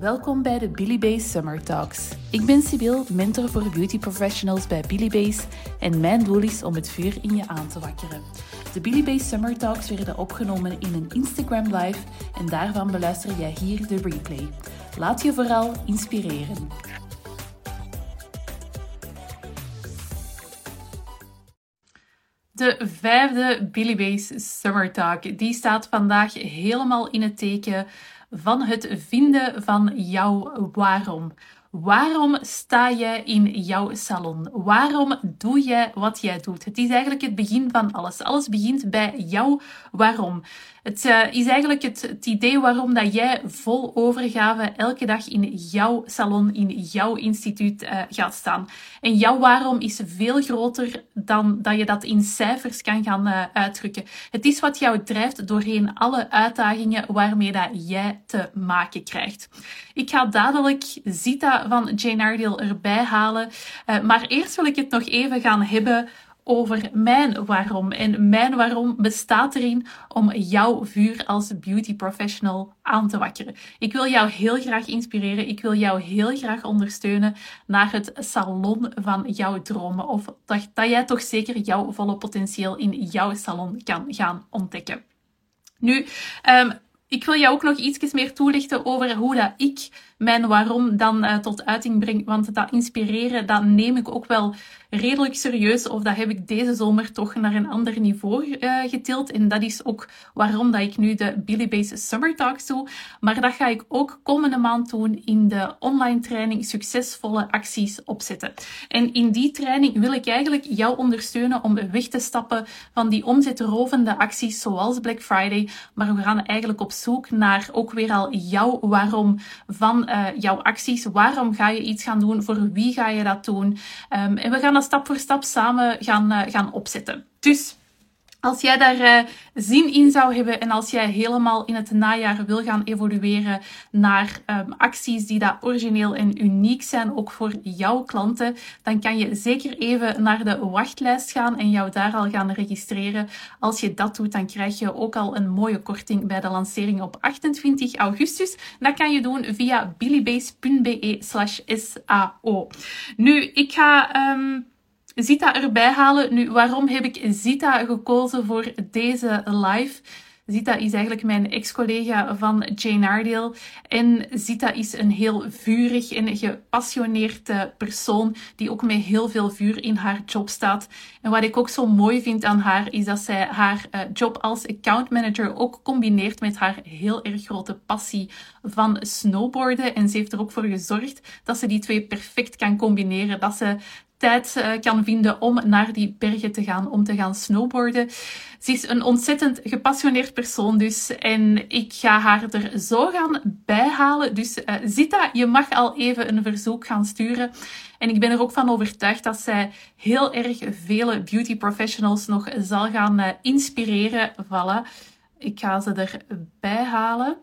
Welkom bij de Billy Base Summer Talks. Ik ben Sibyl, mentor voor beauty professionals bij Billy Base en mijn doel is om het vuur in je aan te wakkeren. De Billy Base Summer Talks werden opgenomen in een Instagram live en daarvan beluister jij hier de replay. Laat je vooral inspireren. De vijfde Billy Base Summer Talk die staat vandaag helemaal in het teken van het vinden van jouw waarom. Waarom sta jij in jouw salon? Waarom doe jij wat jij doet? Het is eigenlijk het begin van alles. Alles begint bij jouw waarom. Het uh, is eigenlijk het, idee waarom dat jij vol overgave elke dag in jouw salon, in jouw instituut uh, gaat staan. En jouw waarom is veel groter dan dat je dat in cijfers kan gaan uh, uitdrukken. Het is wat jou drijft doorheen alle uitdagingen waarmee dat jij te maken krijgt. Ik ga dadelijk Zita van Jane Ardale erbij halen. maar eerst wil ik het nog even gaan hebben over mijn waarom. En mijn waarom bestaat erin om jouw vuur als beauty professional aan te wakkeren. Ik wil jou heel graag inspireren. Ik wil jou heel graag ondersteunen naar het salon van jouw dromen. Of dat, dat jij toch zeker jouw volle potentieel in jouw salon kan gaan ontdekken. Nu, um, ik wil jou ook nog iets meer toelichten over hoe dat ik mijn waarom dan uh, tot uiting breng. Want dat inspireren, dat neem ik ook wel redelijk serieus. Of dat heb ik deze zomer toch naar een ander niveau uh, getild. En dat is ook waarom dat ik nu de Billy Base Summer Talks doe. Maar dat ga ik ook komende maand doen in de online training Succesvolle Acties Opzetten. En in die training wil ik eigenlijk jou ondersteunen om weg te stappen van die omzetrovende acties zoals Black Friday. Maar we gaan eigenlijk op zoek naar ook weer al jouw waarom van uh, jouw acties. Waarom ga je iets gaan doen? Voor wie ga je dat doen? Um, en we gaan dat stap voor stap samen gaan, uh, gaan opzetten. Dus als jij daar uh, zin in zou hebben en als jij helemaal in het najaar wil gaan evolueren naar um, acties die dat origineel en uniek zijn, ook voor jouw klanten, dan kan je zeker even naar de wachtlijst gaan en jou daar al gaan registreren. Als je dat doet, dan krijg je ook al een mooie korting bij de lancering op 28 augustus. Dat kan je doen via billybase.be slash SAO. Nu, ik ga... Um, Zita erbij halen. Nu, waarom heb ik Zita gekozen voor deze live? Zita is eigenlijk mijn ex-collega van Jane Ardale. En Zita is een heel vurig en gepassioneerd persoon die ook met heel veel vuur in haar job staat. En wat ik ook zo mooi vind aan haar is dat zij haar uh, job als account manager ook combineert met haar heel erg grote passie van snowboarden. En ze heeft er ook voor gezorgd dat ze die twee perfect kan combineren. Dat ze tijd uh, kan vinden om naar die bergen te gaan, om te gaan snowboarden. Ze is een ontzettend gepassioneerd persoon dus en ik ga haar er zo gaan bijhalen. Dus uh, Zita, je mag al even een verzoek gaan sturen. En ik ben er ook van overtuigd dat zij heel erg vele beauty professionals nog zal gaan uh, inspireren. Voilà, ik ga ze erbij halen.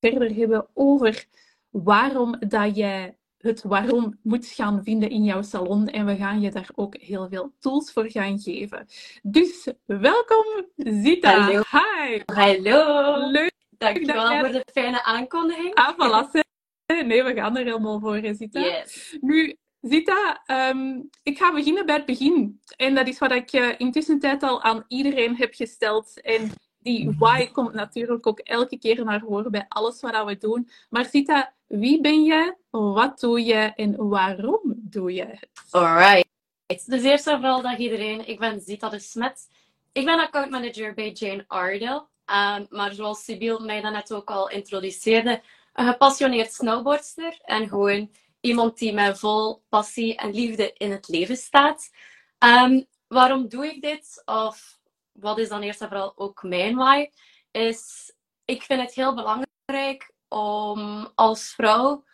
Verder hebben over waarom dat jij het waarom moet gaan vinden in jouw salon. En we gaan je daar ook heel veel tools voor gaan geven. Dus welkom Zita. Hallo. Hi. Hallo. Leuk. Dankjewel dat voor de fijne aankondiging. Ah, voilà. Nee, we gaan er helemaal voor, Zita. Yes. Nu, Zita, um, ik ga beginnen bij het begin. En dat is wat ik uh, intussen tijd al aan iedereen heb gesteld. En die why komt natuurlijk ook elke keer naar voren bij alles wat we doen. Maar Zita, wie ben je? Wat doe je? En waarom doe je het? Alright. Dus eerst en vooral dag iedereen. Ik ben Zita de Smet. Ik ben account manager bij Jane Ardale. Um, maar zoals Sibyl mij net ook al introduceerde, een gepassioneerd snowboardster. En gewoon iemand die met vol passie en liefde in het leven staat. Um, waarom doe ik dit? Of wat is dan eerst en vooral ook mijn why? Is ik vind het heel belangrijk om als vrouw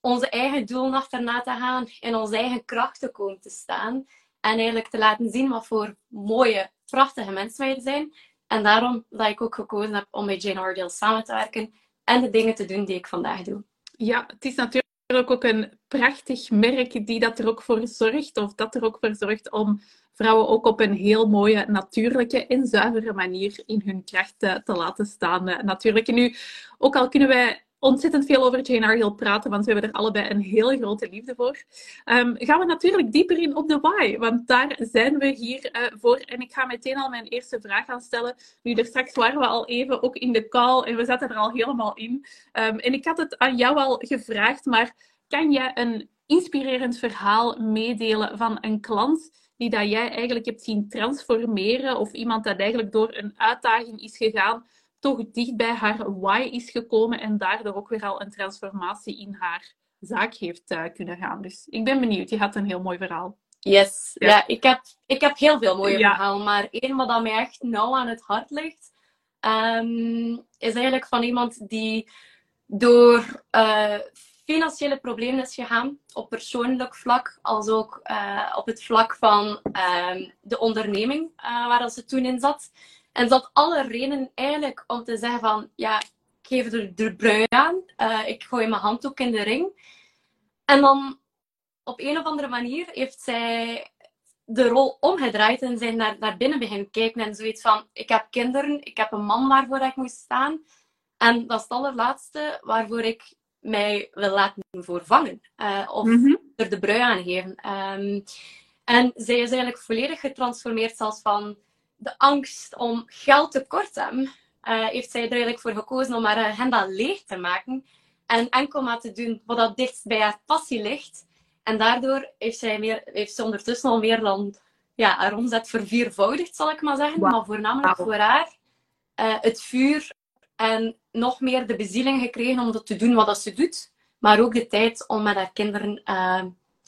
onze eigen doelen achterna te gaan, in onze eigen kracht te komen te staan en eigenlijk te laten zien wat voor mooie, prachtige mensen wij zijn. En daarom dat ik ook gekozen heb om met Jane Ardale samen te werken en de dingen te doen die ik vandaag doe. Ja, het is natuurlijk ook een prachtig merk die dat er ook voor zorgt, of dat er ook voor zorgt om vrouwen ook op een heel mooie, natuurlijke en zuivere manier in hun kracht te laten staan. Natuurlijk, nu, ook al kunnen wij ontzettend veel over Jane Arhill praten, want we hebben er allebei een heel grote liefde voor. Um, gaan we natuurlijk dieper in op de why, want daar zijn we hier uh, voor. En ik ga meteen al mijn eerste vraag gaan stellen. Nu, er straks waren we al even ook in de call en we zaten er al helemaal in. Um, en ik had het aan jou al gevraagd, maar kan jij een inspirerend verhaal meedelen van een klant die dat jij eigenlijk hebt zien transformeren of iemand dat eigenlijk door een uitdaging is gegaan toch dicht bij haar why is gekomen en daardoor ook weer al een transformatie in haar zaak heeft uh, kunnen gaan. Dus ik ben benieuwd. Je had een heel mooi verhaal. Yes, ja, ik, heb, ik heb heel veel mooie verhalen, maar één wat mij echt nauw aan het hart ligt, um, is eigenlijk van iemand die door uh, financiële problemen is gegaan, op persoonlijk vlak, als ook uh, op het vlak van uh, de onderneming waar ze toen in zat. En dat alle redenen eigenlijk om te zeggen van, ja, ik geef er de brui aan, uh, ik gooi mijn handdoek in de ring. En dan op een of andere manier heeft zij de rol omgedraaid en zijn naar, naar binnen beginnen kijken en zoiets van, ik heb kinderen, ik heb een man waarvoor ik moet staan. En dat is het allerlaatste waarvoor ik mij wil laten voorvangen. Uh, of mhm. er de brui aan geven. Um, en zij is eigenlijk volledig getransformeerd zelfs van de angst om geld tekort te hebben, uh, heeft zij er eigenlijk voor gekozen om haar agenda leeg te maken en enkel maar te doen wat dat dichtst bij haar passie ligt. En daardoor heeft, zij meer, heeft ze ondertussen al meer dan ja, haar omzet verviervoudigd, zal ik maar zeggen. Maar voornamelijk voor haar uh, het vuur en nog meer de bezieling gekregen om dat te doen wat dat ze doet. Maar ook de tijd om met haar kinderen uh,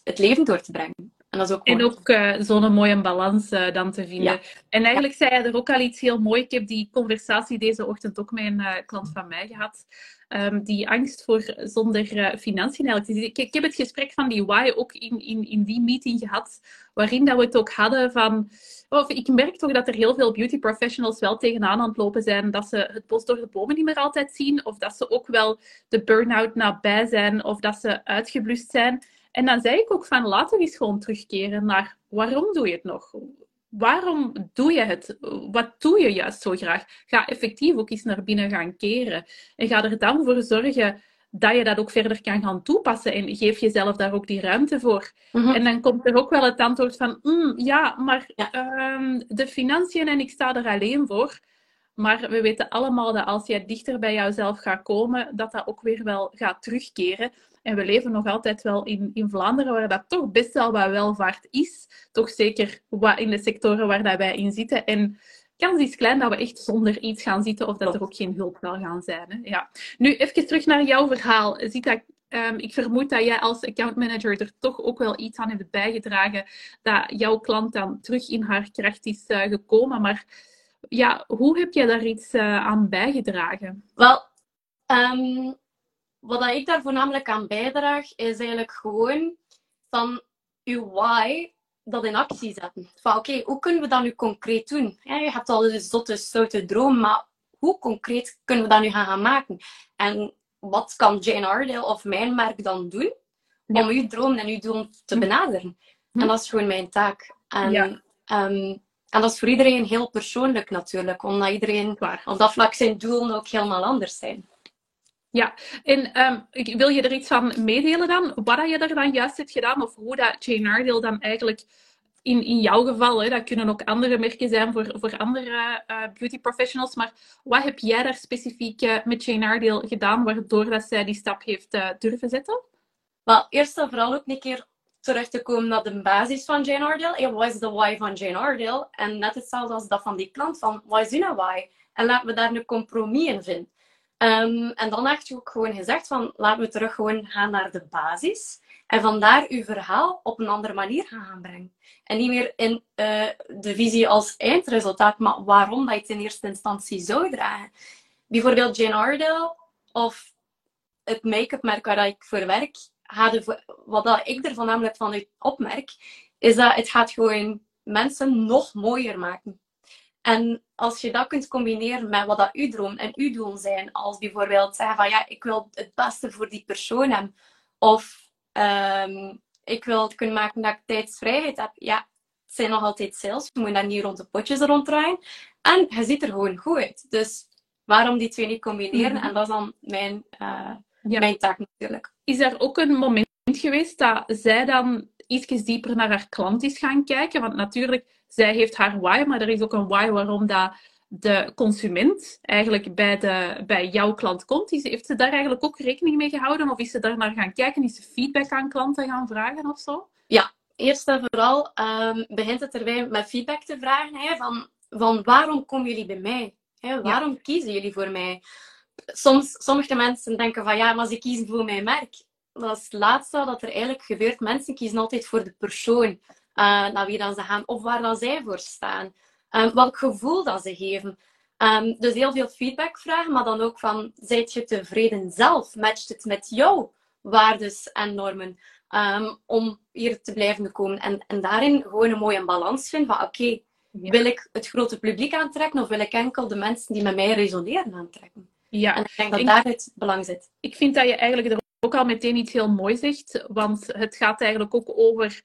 het leven door te brengen. En, dat is ook, en ook uh, zo'n mooie balans uh, dan te vinden. En eigenlijk zei hij er ook al iets heel moois. Ik heb die conversatie deze ochtend ook met een uh, klant van mij gehad. Um, die angst voor zonder financiën eigenlijk. Ik, ik, heb het gesprek van die why ook in, in, in die meeting gehad, waarin dat we het ook hadden van... Of ik merk toch dat er heel veel beauty professionals wel tegenaan aan het lopen zijn, dat ze het bos door de bomen niet meer altijd zien, of dat ze ook wel de burn-out nabij zijn, of dat ze uitgeblust zijn. En dan zei ik ook van laten we eens gewoon terugkeren naar waarom doe je het nog? Waarom doe je het? Wat doe je juist zo graag? Ga effectief ook eens naar binnen gaan keren. En ga er dan voor zorgen dat je dat ook verder kan gaan toepassen. En geef jezelf daar ook die ruimte voor. Mhm. En dan komt er ook wel het antwoord van, mm, ja, maar ehm, de financiën en ik sta er alleen voor. Maar we weten allemaal dat als je dichter bij jouzelf gaat komen, dat dat ook weer wel gaat terugkeren. En we leven nog altijd wel in, in Vlaanderen, waar dat toch best wel wat welvaart is. Toch zeker in de sectoren waar dat wij in zitten. En kans is klein dat we echt zonder iets gaan zitten of dat er ook geen hulp zal gaan zijn. Hè? Ja. Nu, even terug naar jouw verhaal. Ziet dat, um, ik vermoed dat jij als accountmanager er toch ook wel iets aan hebt bijgedragen dat jouw klant dan terug in haar kracht is uh, gekomen. Maar ja, hoe heb jij daar iets uh, aan bijgedragen? Wel, um, wat ik daar voornamelijk aan bijdraag, is eigenlijk gewoon van uw why dat in actie zetten. Van oké, hoe kunnen we dat nu concreet doen? Ja, je hebt al de zotte, stoute droom, maar hoe concreet kunnen we dat nu gaan, gaan maken? En wat kan Jane Ardale of mijn merk dan doen om uw droom en uw doel te hm. benaderen? Hm. En dat is gewoon mijn taak. En, um, en dat is voor iedereen heel persoonlijk natuurlijk, omdat iedereen op dat vlak zijn doelen ook helemaal anders zijn. Ja, en um, wil je er iets van meedelen dan? Wat je er dan juist hebt gedaan of hoe dat Jane Ardale dan eigenlijk in, in jouw geval, hè, dat kunnen ook andere merken zijn voor, voor andere uh, beauty professionals, maar wat heb jij daar specifiek uh, met Jane Ardale gedaan waardoor dat zij die stap heeft uh, durven zetten? Wel, eerst en vooral ook een keer terug te komen naar de basis van Jane. Hey, wat is de why van Jane Ardale? En net hetzelfde als dat van die klant, van wat is hun why? En laten we daar een compromis in vinden. Um, en dan heb je ook gewoon gezegd van laten we terug gewoon gaan naar de basis. En vandaar uw verhaal op een andere manier gaan brengen. En niet meer in uh, de visie als eindresultaat, maar waarom dat je het in eerste instantie zou dragen. Bijvoorbeeld Jane Ardale of het make-up merk waar ik voor werk. Wat dat ik er voornamelijk van opmerk, is dat het gaat gewoon mensen nog mooier maken. En als je dat kunt combineren met wat dat uw droom en uw doel zijn, als bijvoorbeeld zeggen van ja, ik wil het beste voor die persoon hebben, of Ehm, ik wil het kunnen maken dat ik tijdsvrijheid heb. Ja, het zijn nog altijd sales. Je moet daar niet rond de potjes ronddraaien. En je ziet er gewoon goed uit. Dus waarom die twee niet combineren? Mhm. En dat is dan mijn, eh, Ja. mijn taak natuurlijk. Is er ook een moment geweest dat zij dan iets dieper naar haar klant is gaan kijken? Want natuurlijk, zij heeft haar why, maar er is ook een why waarom dat de consument eigenlijk bij, de, bij jouw klant komt. Is, heeft ze daar eigenlijk ook rekening mee gehouden? Of is ze daar naar gaan kijken? Is ze feedback aan klanten gaan vragen of zo? Eerst en vooral ehm, begint het erbij met feedback te vragen. Hè, van, van waarom komen jullie bij mij? Hè, waarom kiezen jullie voor mij? Soms, sommige mensen denken van ja, maar ze kiezen voor mijn merk. Dat is het laatste dat er eigenlijk gebeurt. Mensen kiezen altijd voor de persoon eh, naar wie dan ze gaan of waar dan zij voor staan. Ehm, welk gevoel dat ze geven. Ehm, dus heel veel feedback vragen, maar dan ook van, zijt je tevreden zelf? Matcht het met jouw waardes en normen? Ehm, om hier te blijven komen. En, en daarin gewoon een mooie balans vinden van, oké, Ja. wil ik het grote publiek aantrekken of wil ik enkel de mensen die met mij resoneren aantrekken? Ja, En ik denk dat Ik- daar het belang zit. ik vind dat je eigenlijk er ook al meteen iets heel moois zegt, want het gaat eigenlijk ook over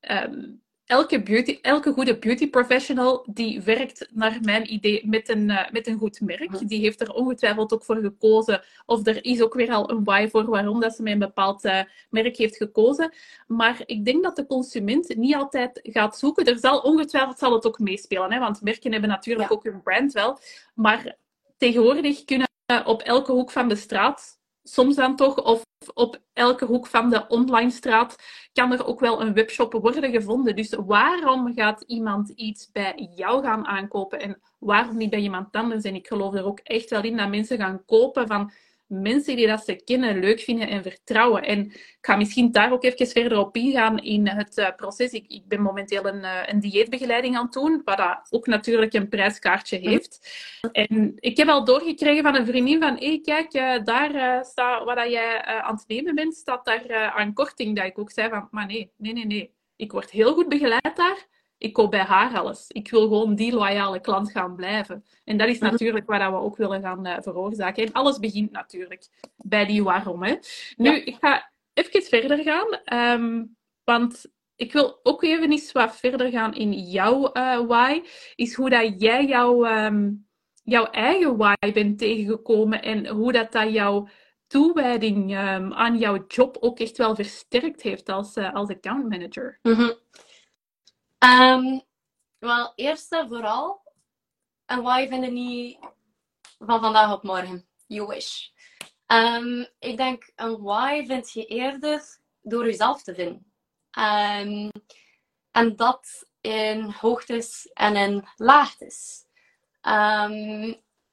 ehm, elke, beauty, elke goede beauty professional die werkt naar mijn idee met een, eh, met een goed merk. Mhm. Die heeft er ongetwijfeld ook voor gekozen. Of er is ook weer al een why voor waarom dat ze met een bepaald eh, merk heeft gekozen. Maar ik denk dat de consument niet altijd gaat zoeken. Er zal ongetwijfeld zal het ook meespelen, hè, want merken hebben natuurlijk Ja. ook hun brand wel. Maar tegenwoordig kunnen op elke hoek van de straat, soms dan toch, of op elke hoek van de online straat, kan er ook wel een webshop worden gevonden. Dus waarom gaat iemand iets bij jou gaan aankopen en waarom niet bij iemand anders? En ik geloof er ook echt wel in dat mensen gaan kopen van mensen die dat ze kennen, leuk vinden en vertrouwen. En ik ga misschien daar ook even verder op ingaan in het eh, proces. Ik, ik ben momenteel een, eh, een dieetbegeleiding aan het doen, wat dat ook natuurlijk een prijskaartje heeft. En ik heb al doorgekregen van een vriendin van, hé, kijk, eh, daar staat wat dat jij aan het nemen bent, staat daar aan korting. Dat ik ook zei van, maar nee, nee, nee, nee. Ik word heel goed begeleid daar. Ik koop bij haar alles. Ik wil gewoon die loyale klant gaan blijven. En dat is Mhm. natuurlijk wat dat we ook willen gaan eh, veroorzaken. En alles begint natuurlijk bij die waarom. Hè. Nu, Ja. ik ga even verder gaan. ehm, want ik wil ook even eens wat verder gaan in jouw eh, why. Is hoe dat jij jouw, ehm, jouw eigen why bent tegengekomen en hoe dat, dat jouw toewijding ehm, aan jouw job ook echt wel versterkt heeft als, eh, als account manager. Mhm. Ehm, wel, eerst en vooral, en why vinden niet van vandaag op morgen. You wish. Ehm, ik denk, een why vind je eerder door jezelf te vinden. Ehm, en dat in hoogtes en in laagtes.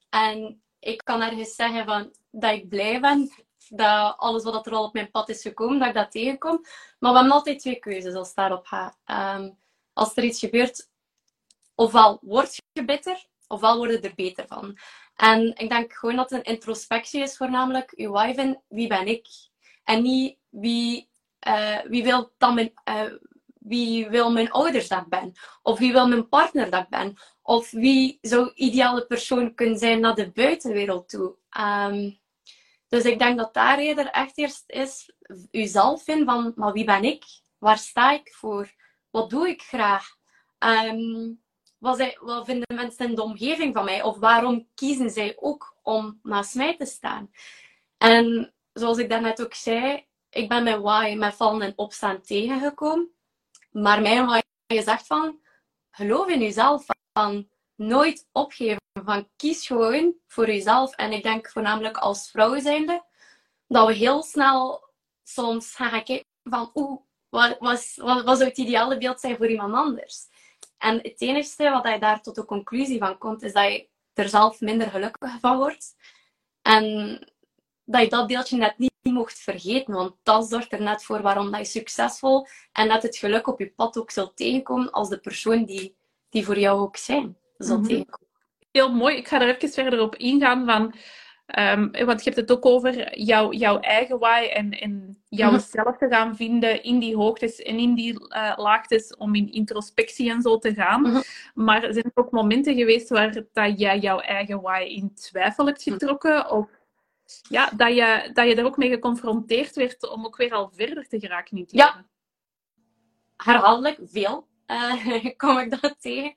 En ik kan ergens zeggen van, dat ik blij ben dat alles wat er al op mijn pad is gekomen, dat ik dat tegenkom. Maar we hebben altijd twee keuzes als het daarop. Ehm, als er iets gebeurt, ofwel word je beter, ofwel word je er beter van. En ik denk gewoon dat een introspectie is, voornamelijk uw why van wie ben ik? En niet wie, eh, wie, wil dan mijn, eh, wie wil mijn ouders dat ik ben? Of wie wil mijn partner dat ik ben? Of wie zou ideale persoon kunnen zijn naar de buitenwereld toe? Ehm, dus ik denk dat daar eerder echt eerst is uzelf vinden van, maar wie ben ik? Waar sta ik voor? Wat doe ik graag? Ehm, wat, zij, wat vinden mensen in de omgeving van mij? Of waarom kiezen zij ook om naast mij te staan? En zoals ik daarnet ook zei, ik ben mijn why met vallen en opstaan tegengekomen. Maar mijn why is echt van, geloof in jezelf. Van nooit opgeven. Van kies gewoon voor jezelf. En ik denk voornamelijk als vrouw zijnde, dat we heel snel soms gaan kijken van, oeh, wat, wat, wat, zou het ideale beeld zijn voor iemand anders? En het enige wat je daar tot de conclusie van komt, is dat je er zelf minder gelukkig van wordt. En dat je dat deeltje net niet mocht vergeten, want dat zorgt er net voor waarom dat je succesvol en net het geluk op je pad ook zult tegenkomen als de persoon die, die voor jou ook zijn, zult Mhm. tegenkomen. Heel mooi. Ik ga er even verder op ingaan van... ehm, want je hebt het ook over jouw, jouw eigen why en, en jouzelf te gaan vinden in die hoogtes en in die eh, laagtes om in introspectie en zo te gaan. Mhm. Maar zijn er ook momenten geweest waar dat jij jouw eigen why in twijfel hebt getrokken? Of ja, dat, je, dat je er ook mee geconfronteerd werd om ook weer al verder te geraken in het Ja. herhaaldelijk, veel, eh, kom ik dat tegen.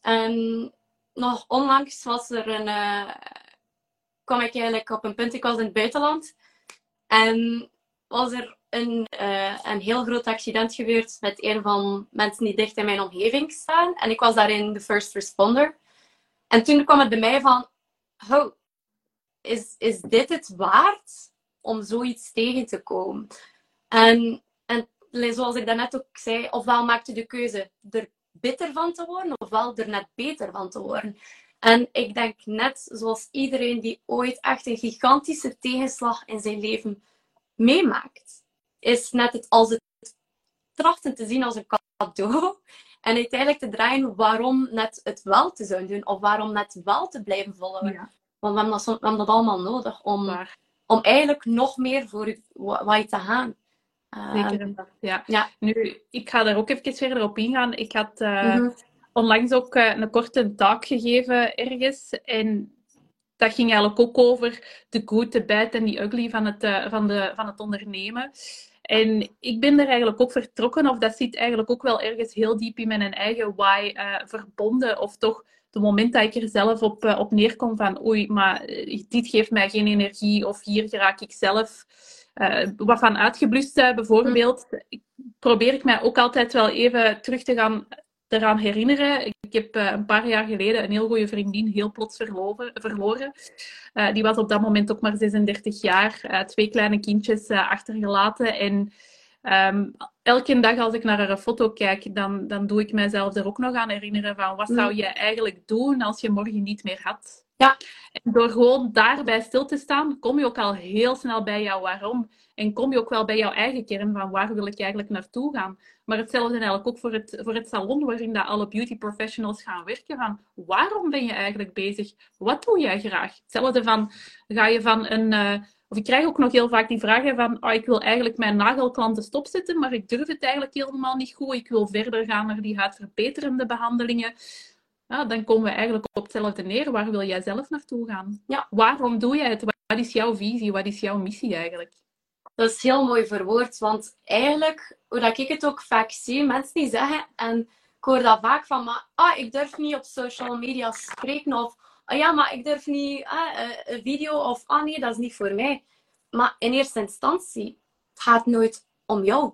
En nog onlangs was er een, eh, kwam ik eigenlijk op een punt, ik was in het buitenland. En was er een, eh, een heel groot accident gebeurd met een van mensen die dicht in mijn omgeving staan. En ik was daarin de first responder. En toen kwam het bij mij van, oh, is, is dit het waard om zoiets tegen te komen? En, en zoals ik daarnet ook zei, ofwel maak je de keuze er bitter van te worden, ofwel er net beter van te worden. En ik denk net zoals iedereen die ooit echt een gigantische tegenslag in zijn leven meemaakt, is net het als het trachten te zien als een cadeau. En uiteindelijk te draaien waarom net het wel te zouden doen, of waarom net wel te blijven volgen. Ja, Want we hebben dat, zo- we hebben dat allemaal nodig om, om eigenlijk nog meer voor wat je te gaan. Zeker vast, ja. Ja. Nu, ik ga daar ook even verder op ingaan. Ik had mhm. Onlangs ook eh, een korte talk gegeven ergens. En dat ging eigenlijk ook over de good, de bad en die ugly van het, eh, van, de, van het ondernemen. En ik ben er eigenlijk ook vertrokken, of dat zit eigenlijk ook wel ergens heel diep in mijn eigen why eh, verbonden. Of toch de moment dat ik er zelf op, op neerkom van oei, maar dit geeft mij geen energie, of hier raak ik zelf wat van uitgeblust bijvoorbeeld. Ik- Probeer ik mij ook altijd wel even terug te gaan eraan herinneren. Ik heb eh, een paar jaar geleden een heel goede vriendin heel plots verloren. verloren. Eh, die was op dat moment ook maar 36 jaar, eh, twee kleine kindjes achtergelaten. En ehm, elke dag als ik naar haar foto kijk, dan, dan doe ik mijzelf er ook nog aan herinneren van wat Mm. zou je eigenlijk doen als je morgen niet meer had. Ja. En door gewoon daarbij stil te staan, kom je ook al heel snel bij jouw waarom. En kom je ook wel bij jouw eigen kern van waar wil ik eigenlijk naartoe gaan. Maar hetzelfde eigenlijk ook voor het, voor het salon waarin dat alle beauty professionals gaan werken. Van waarom ben je eigenlijk bezig? Wat doe jij graag? Hetzelfde van, ga je van een... eh, of ik krijg ook nog heel vaak die vragen van, oh, ik wil eigenlijk mijn nagelklanten stopzetten, maar ik durf het eigenlijk helemaal niet goed. Ik wil verder gaan naar die huidverbeterende behandelingen. Dan komen we eigenlijk op hetzelfde neer. Waar wil jij zelf naartoe gaan? Ja. Waarom doe jij het? Wat is jouw visie? Wat is jouw missie eigenlijk? Dat is heel mooi verwoord, want eigenlijk, hoe dat ik het ook vaak zie, mensen die zeggen, en ik hoor dat vaak van, maar ah, ik durf niet op social media spreken, of ah, ja, maar ik durf niet ah, eh, een video, of ah nee, dat is niet voor mij. Maar in eerste instantie, het gaat nooit om jou.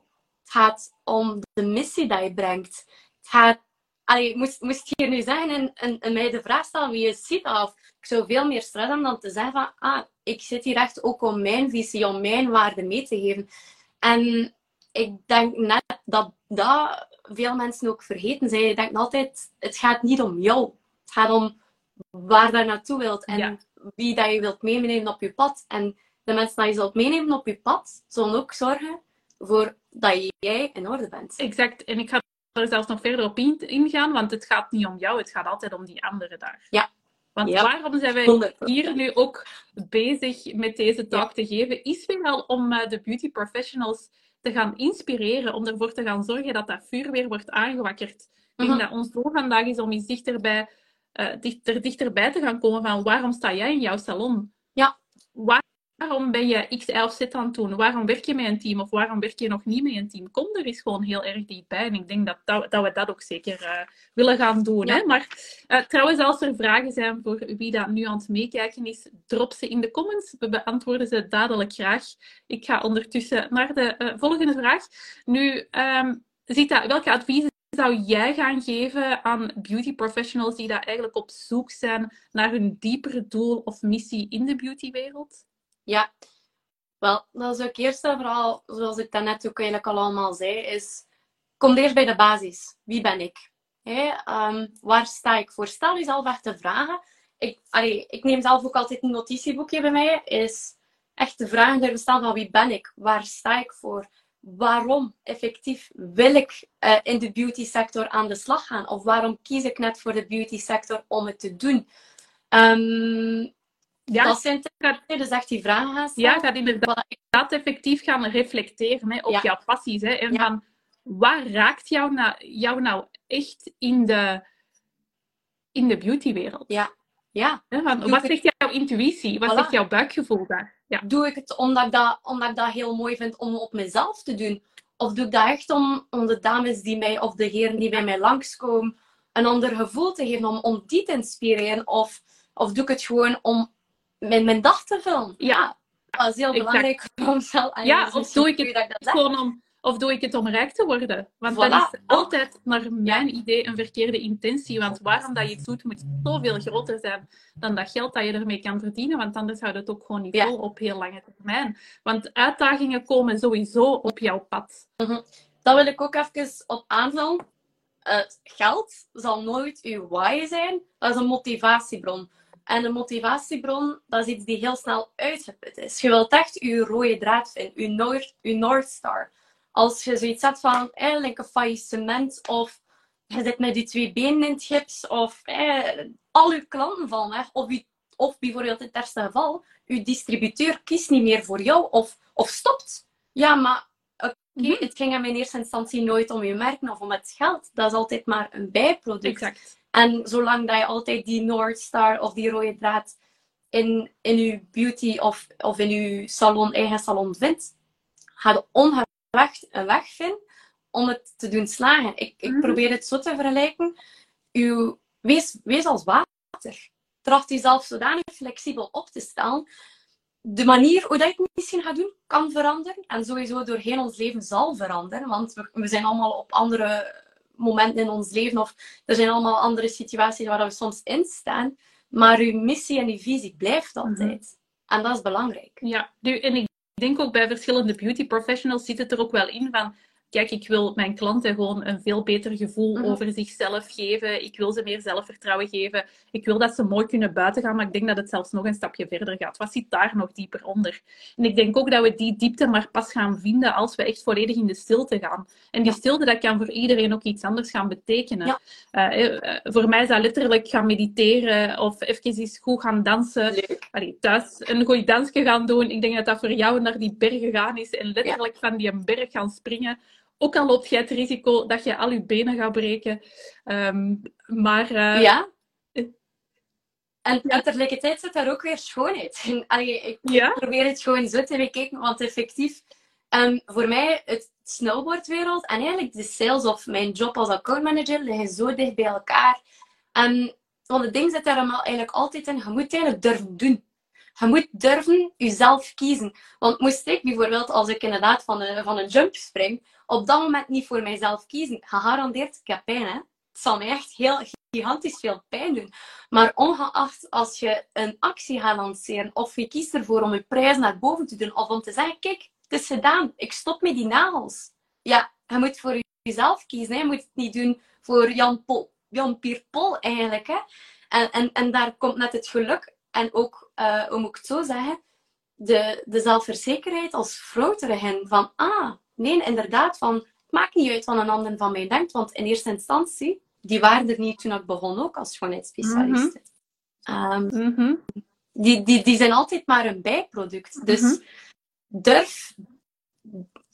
Het gaat om de missie die je brengt. Het gaat, allee, moest, moest je hier nu zeggen en, en, en mij de vraag stellen wie je ziet, of ik zou veel meer stress hebben dan te zeggen van, ah, ik zit hier echt ook om mijn visie, om mijn waarde mee te geven. En ik denk net dat dat veel mensen ook vergeten zijn. Je denkt altijd, het gaat niet om jou. Het gaat om waar je naartoe wilt en Ja. wie dat je wilt meenemen op je pad. En de mensen die je zult meenemen op je pad, zullen ook zorgen voor dat jij in orde bent. Exact. En ik ga er zelfs nog verder op in- ingaan, want het gaat niet om jou, het gaat altijd om die anderen daar. Ja. Want Ja. waarom zijn wij 100%. hier nu ook bezig met deze talk te geven, is wel om eh, de beauty professionals te gaan inspireren, om ervoor te gaan zorgen dat dat vuur weer wordt aangewakkerd. Ik denk Mhm. dat ons doel vandaag is om iets dichterbij, eh, dicht, er dichterbij te gaan komen van waarom sta jij in jouw salon? Ja. Waar- Waarom ben je X, Y of Z aan het doen? Waarom werk je met een team of waarom werk je nog niet met een team? Kom er eens gewoon heel erg dichtbij. En ik denk dat, dat, dat we dat ook zeker eh, willen gaan doen. Ja. Hè? Maar eh, trouwens, als er vragen zijn voor wie dat nu aan het meekijken is, drop ze in de comments. We beantwoorden ze dadelijk graag. Ik ga ondertussen naar de eh, volgende vraag. Nu, ehm Zita, welke adviezen zou jij gaan geven aan beauty professionals die daar eigenlijk op zoek zijn naar hun diepere doel of missie in de beautywereld? Ja, wel, dat is ook eerst en vooral, zoals ik daarnet ook eigenlijk al allemaal zei, is kom eerst bij de basis. Wie ben ik? Ehm, waar sta ik voor? Stel jezelf echt de vragen. Ik, ik neem zelf ook altijd een notitieboekje bij mij. Is echt de vragen durven stellen van wie ben ik? Waar sta ik voor? Waarom effectief wil ik eh, in de beauty sector aan de slag gaan? Of waarom kies ik net voor de beauty sector om het te doen? Ehm, Ja, dat zijn dus echt die vragen gaan stellen. ja gaat inderdaad inderdaad effectief gaan reflecteren hè, op Ja. jouw passies. Hè, en Ja. van, waar raakt jou nou, jou nou echt in de, in de beautywereld? Ja. Ja, Hè, van, wat, zegt jou, jouw intuïtie? Wat Voilà. zegt jouw buikgevoel daar? Ja. Doe ik het omdat ik dat, omdat ik dat heel mooi vind om op mezelf te doen? Of doe ik dat echt om, om de dames die mij, of de heren die bij mij langskomen, een ander gevoel te geven, om, om die te inspireren? Of, of doe ik het gewoon om mijn, mijn dag te vullen? Ja. Dat is heel belangrijk voor mezelf. En Ja, of doe ik het dat ik dat zeg. Gewoon om, of doe ik het om rijk te worden? Want Voilà. dat is altijd, naar mijn idee, een verkeerde intentie. Want waarom dat je iets doet, moet zoveel groter zijn dan dat geld dat je ermee kan verdienen. Want anders houdt het ook gewoon niet Ja. vol op heel lange termijn. Want uitdagingen komen sowieso op jouw pad. Dat wil ik ook even op aanvullen. Eh, geld zal nooit uw why zijn. Dat is een motivatiebron. En een motivatiebron, dat is iets die heel snel uitgeput is. Je wilt echt je rode draad vinden, je North, je North Star. Als je zoiets hebt van eigenlijk een faillissement of je zit met die twee benen in het gips of eh, al uw klanten vallen weg. Of, u, of bijvoorbeeld in het ergste geval, uw distributeur kiest niet meer voor jou of, of stopt. Ja, maar Oké, Mhm. het ging hem in eerste instantie nooit om je merken of om het geld. Dat is altijd maar een bijproduct. Exact. En zolang dat je altijd die North Star of die rode draad in, in je beauty of, of in je salon, eigen salon vindt, ga je ongevecht een weg vinden om het te doen slagen. Ik, ik Mhm. probeer het zo te vergelijken. Uw, wees, wees als water. Tracht jezelf zodanig flexibel op te stellen. De manier hoe dat je het misschien gaat doen, kan veranderen. En sowieso doorheen ons leven zal veranderen. Want we, we zijn allemaal op andere momenten in ons leven. Of er zijn allemaal andere situaties waar we soms in staan. Maar uw missie en uw visie blijft altijd. En dat is belangrijk. Ja, en ik denk ook bij verschillende beauty professionals zit het er ook wel in van, kijk, ik wil mijn klanten gewoon een veel beter gevoel Mhm. over zichzelf geven. Ik wil ze meer zelfvertrouwen geven. Ik wil dat ze mooi kunnen buiten gaan, maar ik denk dat het zelfs nog een stapje verder gaat. Wat zit daar nog dieper onder? En ik denk ook dat we die diepte maar pas gaan vinden als we echt volledig in de stilte gaan. En die Ja. stilte, dat kan voor iedereen ook iets anders gaan betekenen. Ja. Eh, eh, voor mij is dat letterlijk gaan mediteren of even eens goed gaan dansen allee, thuis een goed dansje gaan doen. Ik denk dat dat voor jou naar die bergen gaan is en letterlijk van die berg gaan springen. Ook al loopt jij het risico dat je al je benen gaat breken. Ehm, maar eh, Ja. eh. En, en tegelijkertijd zit daar ook weer schoonheid in. Allee, ik Ja? probeer het gewoon zo te bekijken, want effectief, ehm, voor mij, het snowboardwereld en eigenlijk de sales of mijn job als accountmanager liggen zo dicht bij elkaar. En, want het ding zit daar allemaal eigenlijk altijd in, je moet eigenlijk durven doen. Je moet durven jezelf kiezen. Want moest ik bijvoorbeeld, als ik inderdaad van een, van een jump spring, op dat moment niet voor mijzelf kiezen, gegarandeerd, ik heb pijn, hè. Het zal mij echt heel gigantisch veel pijn doen. Maar ongeacht als je een actie gaat lanceren, of je kiest ervoor om je prijs naar boven te doen, of om te zeggen, kijk, het is gedaan, ik stop met die nagels. Ja, je moet voor jezelf kiezen, hè. je moet het niet doen voor Jan, Pol, Jan Pol eigenlijk. Hè. En, en, en daar komt net het geluk, en ook, eh, hoe moet ik het zo zeggen, de, de zelfverzekerheid als vrouw terug van, ah, nee, inderdaad, van, het maakt niet uit wat een ander van mij denkt, want in eerste instantie, die waren er niet toen ik begon ook als schoonheidsspecialist. Ehm, Mhm. die, die, die zijn altijd maar een bijproduct. Dus Mhm. durf,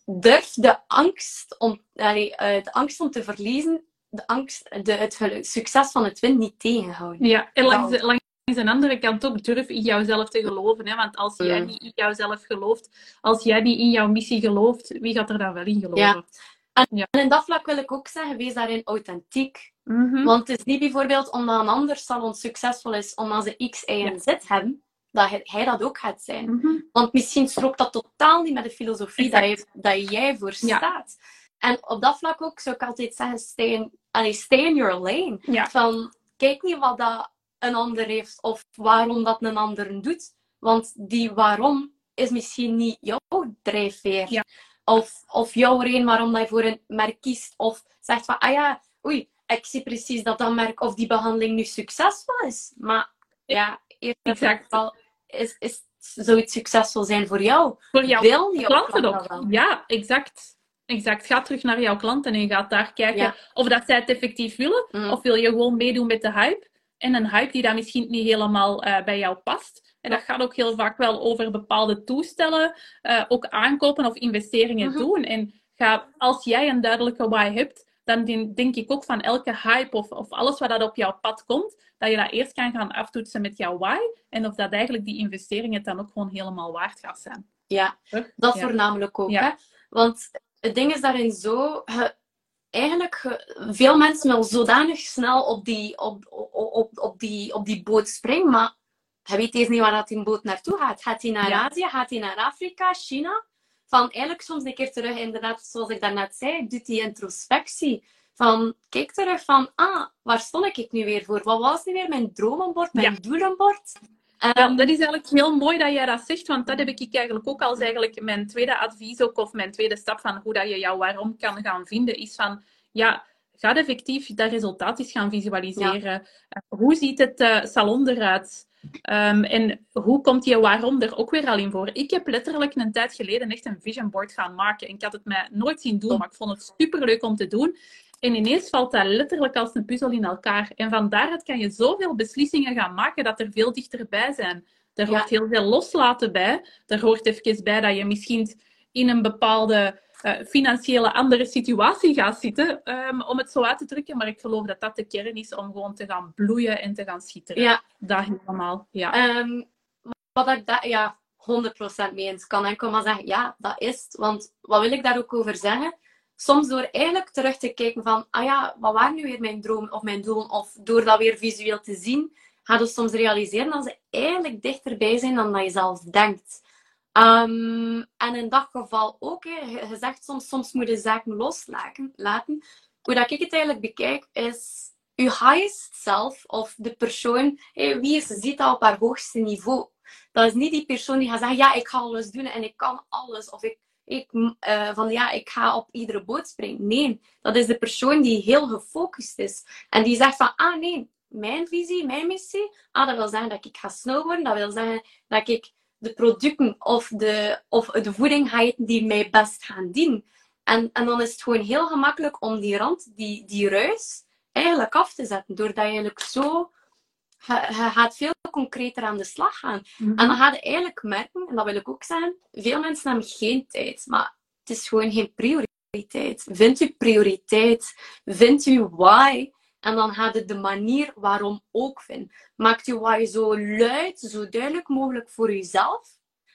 durf de angst om, allee, eh, de angst om te verliezen, de angst, de, het succes van het win niet tegenhouden. Ja, en langs, de, langs de andere kant ook durf in jouzelf te geloven. Hè? Want als jij niet in jouzelf gelooft, als jij niet in jouw missie gelooft, wie gaat er dan wel in geloven? Ja. En in dat vlak wil ik ook zeggen, wees daarin authentiek. Mhm. Want het is niet bijvoorbeeld omdat een ander salon succesvol is, omdat ze X, Y en Z hebben, dat hij, hij dat ook gaat zijn. Mhm. Want misschien strookt dat totaal niet met de filosofie dat, je, dat jij voor Ja. staat. En op dat vlak ook zou ik altijd zeggen, stay in, allee, stay in your lane. Van, kijk niet wat dat een ander heeft of waarom dat een ander doet. Want die waarom is misschien niet jouw drijfveer. Ja. Of, of jouw reden waarom dat je voor een merk kiest. Of zegt van, ah ja, oei, ik zie precies dat dat merk of die behandeling nu succesvol is. Maar ja, eerst Exact. vooral is, is, zou het succesvol zijn voor jou? Voor jouw Wil jouw klanten klant ook. Ja, exact. Exact. Ga terug naar jouw klanten en ga daar kijken Ja. of dat zij het effectief willen. Mm. Of wil je gewoon meedoen met de hype. En een hype die dan misschien niet helemaal eh, bij jou past. En dat gaat ook heel vaak wel over bepaalde toestellen, eh, ook aankopen of investeringen Mhm. doen. En ga, als jij een duidelijke why hebt, dan denk ik ook van elke hype of, of alles wat dat op jouw pad komt, dat je dat eerst kan gaan aftoetsen met jouw why. En of dat eigenlijk die investering het dan ook gewoon helemaal waard gaat zijn. Ja, dat voornamelijk ook. Hè? Want het ding is daarin zo, eigenlijk, veel mensen willen zodanig snel op die, op, op, op, die, op die boot springen, maar hij weet eens niet waar dat die boot naartoe gaat. Gaat hij naar Azië? Gaat hij naar Afrika? China? Van eigenlijk soms een keer terug, inderdaad, zoals ik daarnet zei, doet die introspectie. Van, kijk terug van, ah, waar stond ik nu weer voor? Wat was nu weer mijn droomenbord, mijn ja. doelenbord? Um, dat is eigenlijk heel mooi dat jij dat zegt, want dat heb ik eigenlijk ook als eigenlijk mijn tweede advies ook, of mijn tweede stap van hoe dat je jouw waarom kan gaan vinden, is van, ja, ga effectief dat resultaat eens gaan visualiseren. Eh, hoe ziet het uh, salon eruit? Um, en hoe komt je waarom er ook weer al in voor? Ik heb letterlijk een tijd geleden echt een vision board gaan maken. En ik had het mij nooit zien doen, maar ik vond het superleuk om te doen. En ineens valt dat letterlijk als een puzzel in elkaar. En van daaruit kan je zoveel beslissingen gaan maken dat er veel dichterbij zijn. Er hoort heel veel loslaten bij. Er hoort even bij dat je misschien in een bepaalde uh, financiële andere situatie gaat zitten, um, om het zo uit te drukken. Maar ik geloof dat dat de kern is om gewoon te gaan bloeien en te gaan schitteren. Ja. Dat helemaal, ja. Um, wat ik dat, ja, 100% mee eens kan enkel maar zeggen, ja, dat is het. Want wat wil ik daar ook over zeggen? Soms door eigenlijk terug te kijken van, ah ja, wat waren nu weer mijn droom of mijn doel? Of door dat weer visueel te zien, ga je soms realiseren dat ze eigenlijk dichterbij zijn dan dat je zelf denkt. Um, en in dat geval ook, je zegt soms, soms moet je zaken loslaten. Laten. Hoe ik het eigenlijk bekijk, is je highest self, of de persoon, wie is, ziet dat op haar hoogste niveau. Dat is niet die persoon die gaat zeggen, ja, ik ga alles doen en ik kan alles. Of ik, ik uh, van ja, ik ga op iedere boot springen. Nee, dat is de persoon die heel gefocust is. En die zegt van, ah nee, mijn visie, mijn missie, ah, dat wil zeggen dat ik ga snowboarden. Dat wil zeggen dat ik de producten of de, of de voeding ga eten die mij best gaan dienen. En, en dan is het gewoon heel gemakkelijk om die rand, die, die ruis, eigenlijk af te zetten. Doordat je eigenlijk zo... Je, gaat veel concreter aan de slag gaan. Mhm. En dan ga je eigenlijk merken, en dat wil ik ook zeggen, veel mensen hebben geen tijd. Maar het is gewoon geen prioriteit. Vind je prioriteit. Vind je why. En dan gaat het de manier waarom ook vinden. Maak je why zo luid, zo duidelijk mogelijk voor jezelf.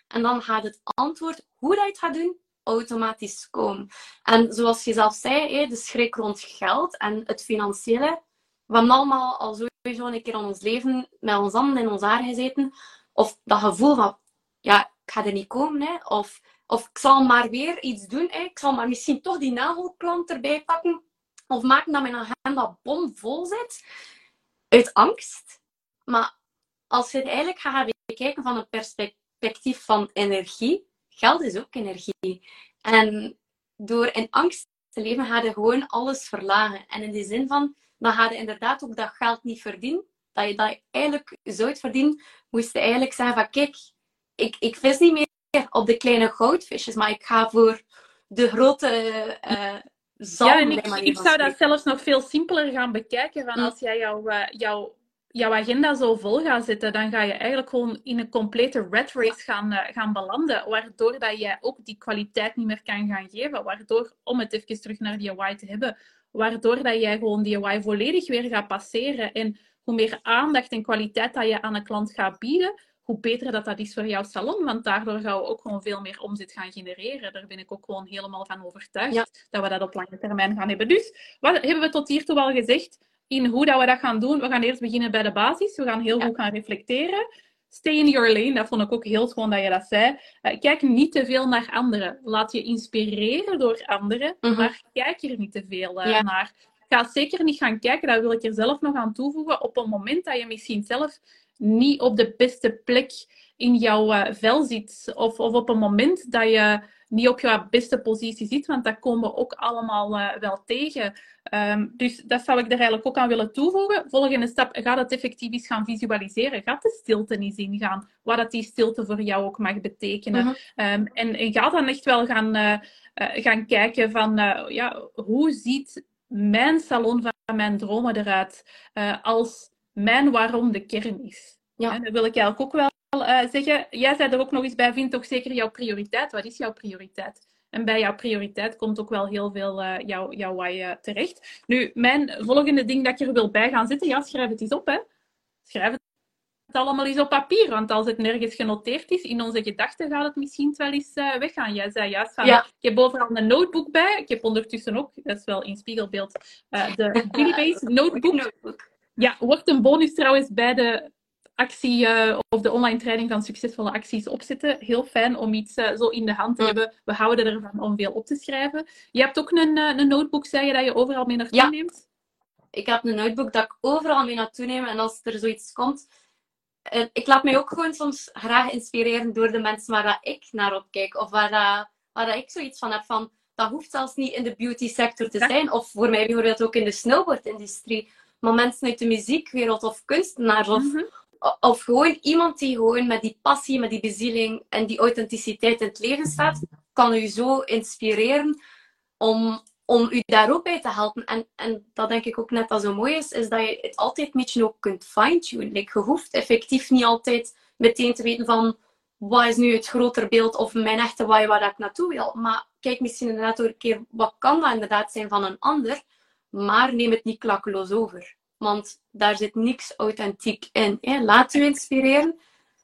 En dan gaat het antwoord, hoe dat je het gaat doen, automatisch komen. En zoals je zelf zei, de schrik rond geld en het financiële. We hebben allemaal al sowieso een keer in ons leven met ons handen in ons haar gezeten. Of dat gevoel van, ja, ik ga er niet komen. Hè. Of, of ik zal maar weer iets doen. Hè. Ik zal maar misschien toch die nagelklant erbij pakken of maken dat mijn agenda bomvol zit uit angst. Maar als je het eigenlijk gaat bekijken van een perspectief van energie, geld is ook energie. En door in angst te leven, ga je gewoon alles verlagen. En in de zin van, dan ga je inderdaad ook dat geld niet verdienen. Dat je dat eigenlijk zou verdienen, moest je eigenlijk zeggen van, kijk, ik, ik vis niet meer op de kleine goudvisjes, maar ik ga voor de grote uh, ja, en ik, ik zou dat zelfs nog veel simpeler gaan bekijken. Van als jij jouw, uh, jouw, jouw agenda zo vol gaat zetten, dan ga je eigenlijk gewoon in een complete red race gaan, uh, gaan belanden. Waardoor dat jij ook die kwaliteit niet meer kan gaan geven. Waardoor, om het even terug naar die why te hebben, waardoor dat jij gewoon die why volledig weer gaat passeren. En hoe meer aandacht en kwaliteit dat je aan een klant gaat bieden, hoe beter dat dat is voor jouw salon. Want daardoor gaan we ook gewoon veel meer omzet gaan genereren. Daar ben ik ook gewoon helemaal van overtuigd dat we dat op lange termijn gaan hebben. Dus wat hebben we tot hiertoe al gezegd in hoe dat we dat gaan doen? We gaan eerst beginnen bij de basis. We gaan heel goed gaan reflecteren. Stay in your lane, dat vond ik ook heel schoon dat je dat zei. Uh, kijk niet te veel naar anderen. Laat je inspireren door anderen, mhm. maar kijk er niet te veel uh, naar. Ga zeker niet gaan kijken, dat wil ik er zelf nog aan toevoegen, op een moment dat je misschien zelf niet op de beste plek in jouw uh, vel zit. Of, of op een moment dat je niet op jouw beste positie zit, want dat komen we ook allemaal uh, wel tegen. Um, dus dat zou ik er eigenlijk ook aan willen toevoegen. Volgende stap, ga dat effectief eens gaan visualiseren. Ga de stilte eens ingaan, wat dat die stilte voor jou ook mag betekenen. Mm um, en, en, ga dan echt wel gaan, uh, gaan kijken van, ja, hoe ziet mijn salon van mijn dromen eruit als mijn waarom de kern is. Ja. En dat wil ik eigenlijk ook wel uh, zeggen. Jij zei er ook nog eens bij, vind toch zeker jouw prioriteit. Wat is jouw prioriteit? En bij jouw prioriteit komt ook wel heel veel uh, jouw, jouw why terecht. Nu, mijn volgende ding dat ik er wil bij gaan zitten, ja, schrijf het eens op, hè. Schrijf het allemaal eens op papier, want als het nergens genoteerd is, in onze gedachten gaat het misschien wel eens uh, weggaan. Jij zei juist van, ik heb overal een notebook bij. Ik heb ondertussen ook, dat is wel in spiegelbeeld, uh, de Base notebook. Ja, wordt een bonus trouwens bij de actie uh, of de online training van succesvolle acties opzetten. Heel fijn om iets zo in de hand te hebben. We houden ervan om veel op te schrijven. Je hebt ook een, een notebook, zei je, dat je overal mee naartoe ja. neemt? Ik heb een notebook dat ik overal mee naartoe neem. En als er zoiets komt, ik laat mij ook gewoon soms graag inspireren door de mensen waar dat ik naar opkijk. Of waar, dat, waar dat ik zoiets van heb van, dat hoeft zelfs niet in de beauty sector te zijn. Of voor mij bijvoorbeeld ook in de snowboardindustrie. Maar mensen uit de muziekwereld of kunstenaars. Of, mhm. Of gewoon iemand die gewoon met die passie, met die bezieling en die authenticiteit in het leven staat, kan u zo inspireren om, om u daar ook bij te helpen. En, en dat denk ik ook net dat zo mooi is, is dat je het altijd een beetje ook kunt fine-tunen. Je hoeft effectief niet altijd meteen te weten van wat is nu het groter beeld of mijn echte why waar ik naartoe wil. Maar kijk misschien inderdaad ook een keer wat kan dat inderdaad zijn van een ander. Maar neem het niet klakkeloos over. Want daar zit niks authentiek in. Hè. Laat u inspireren,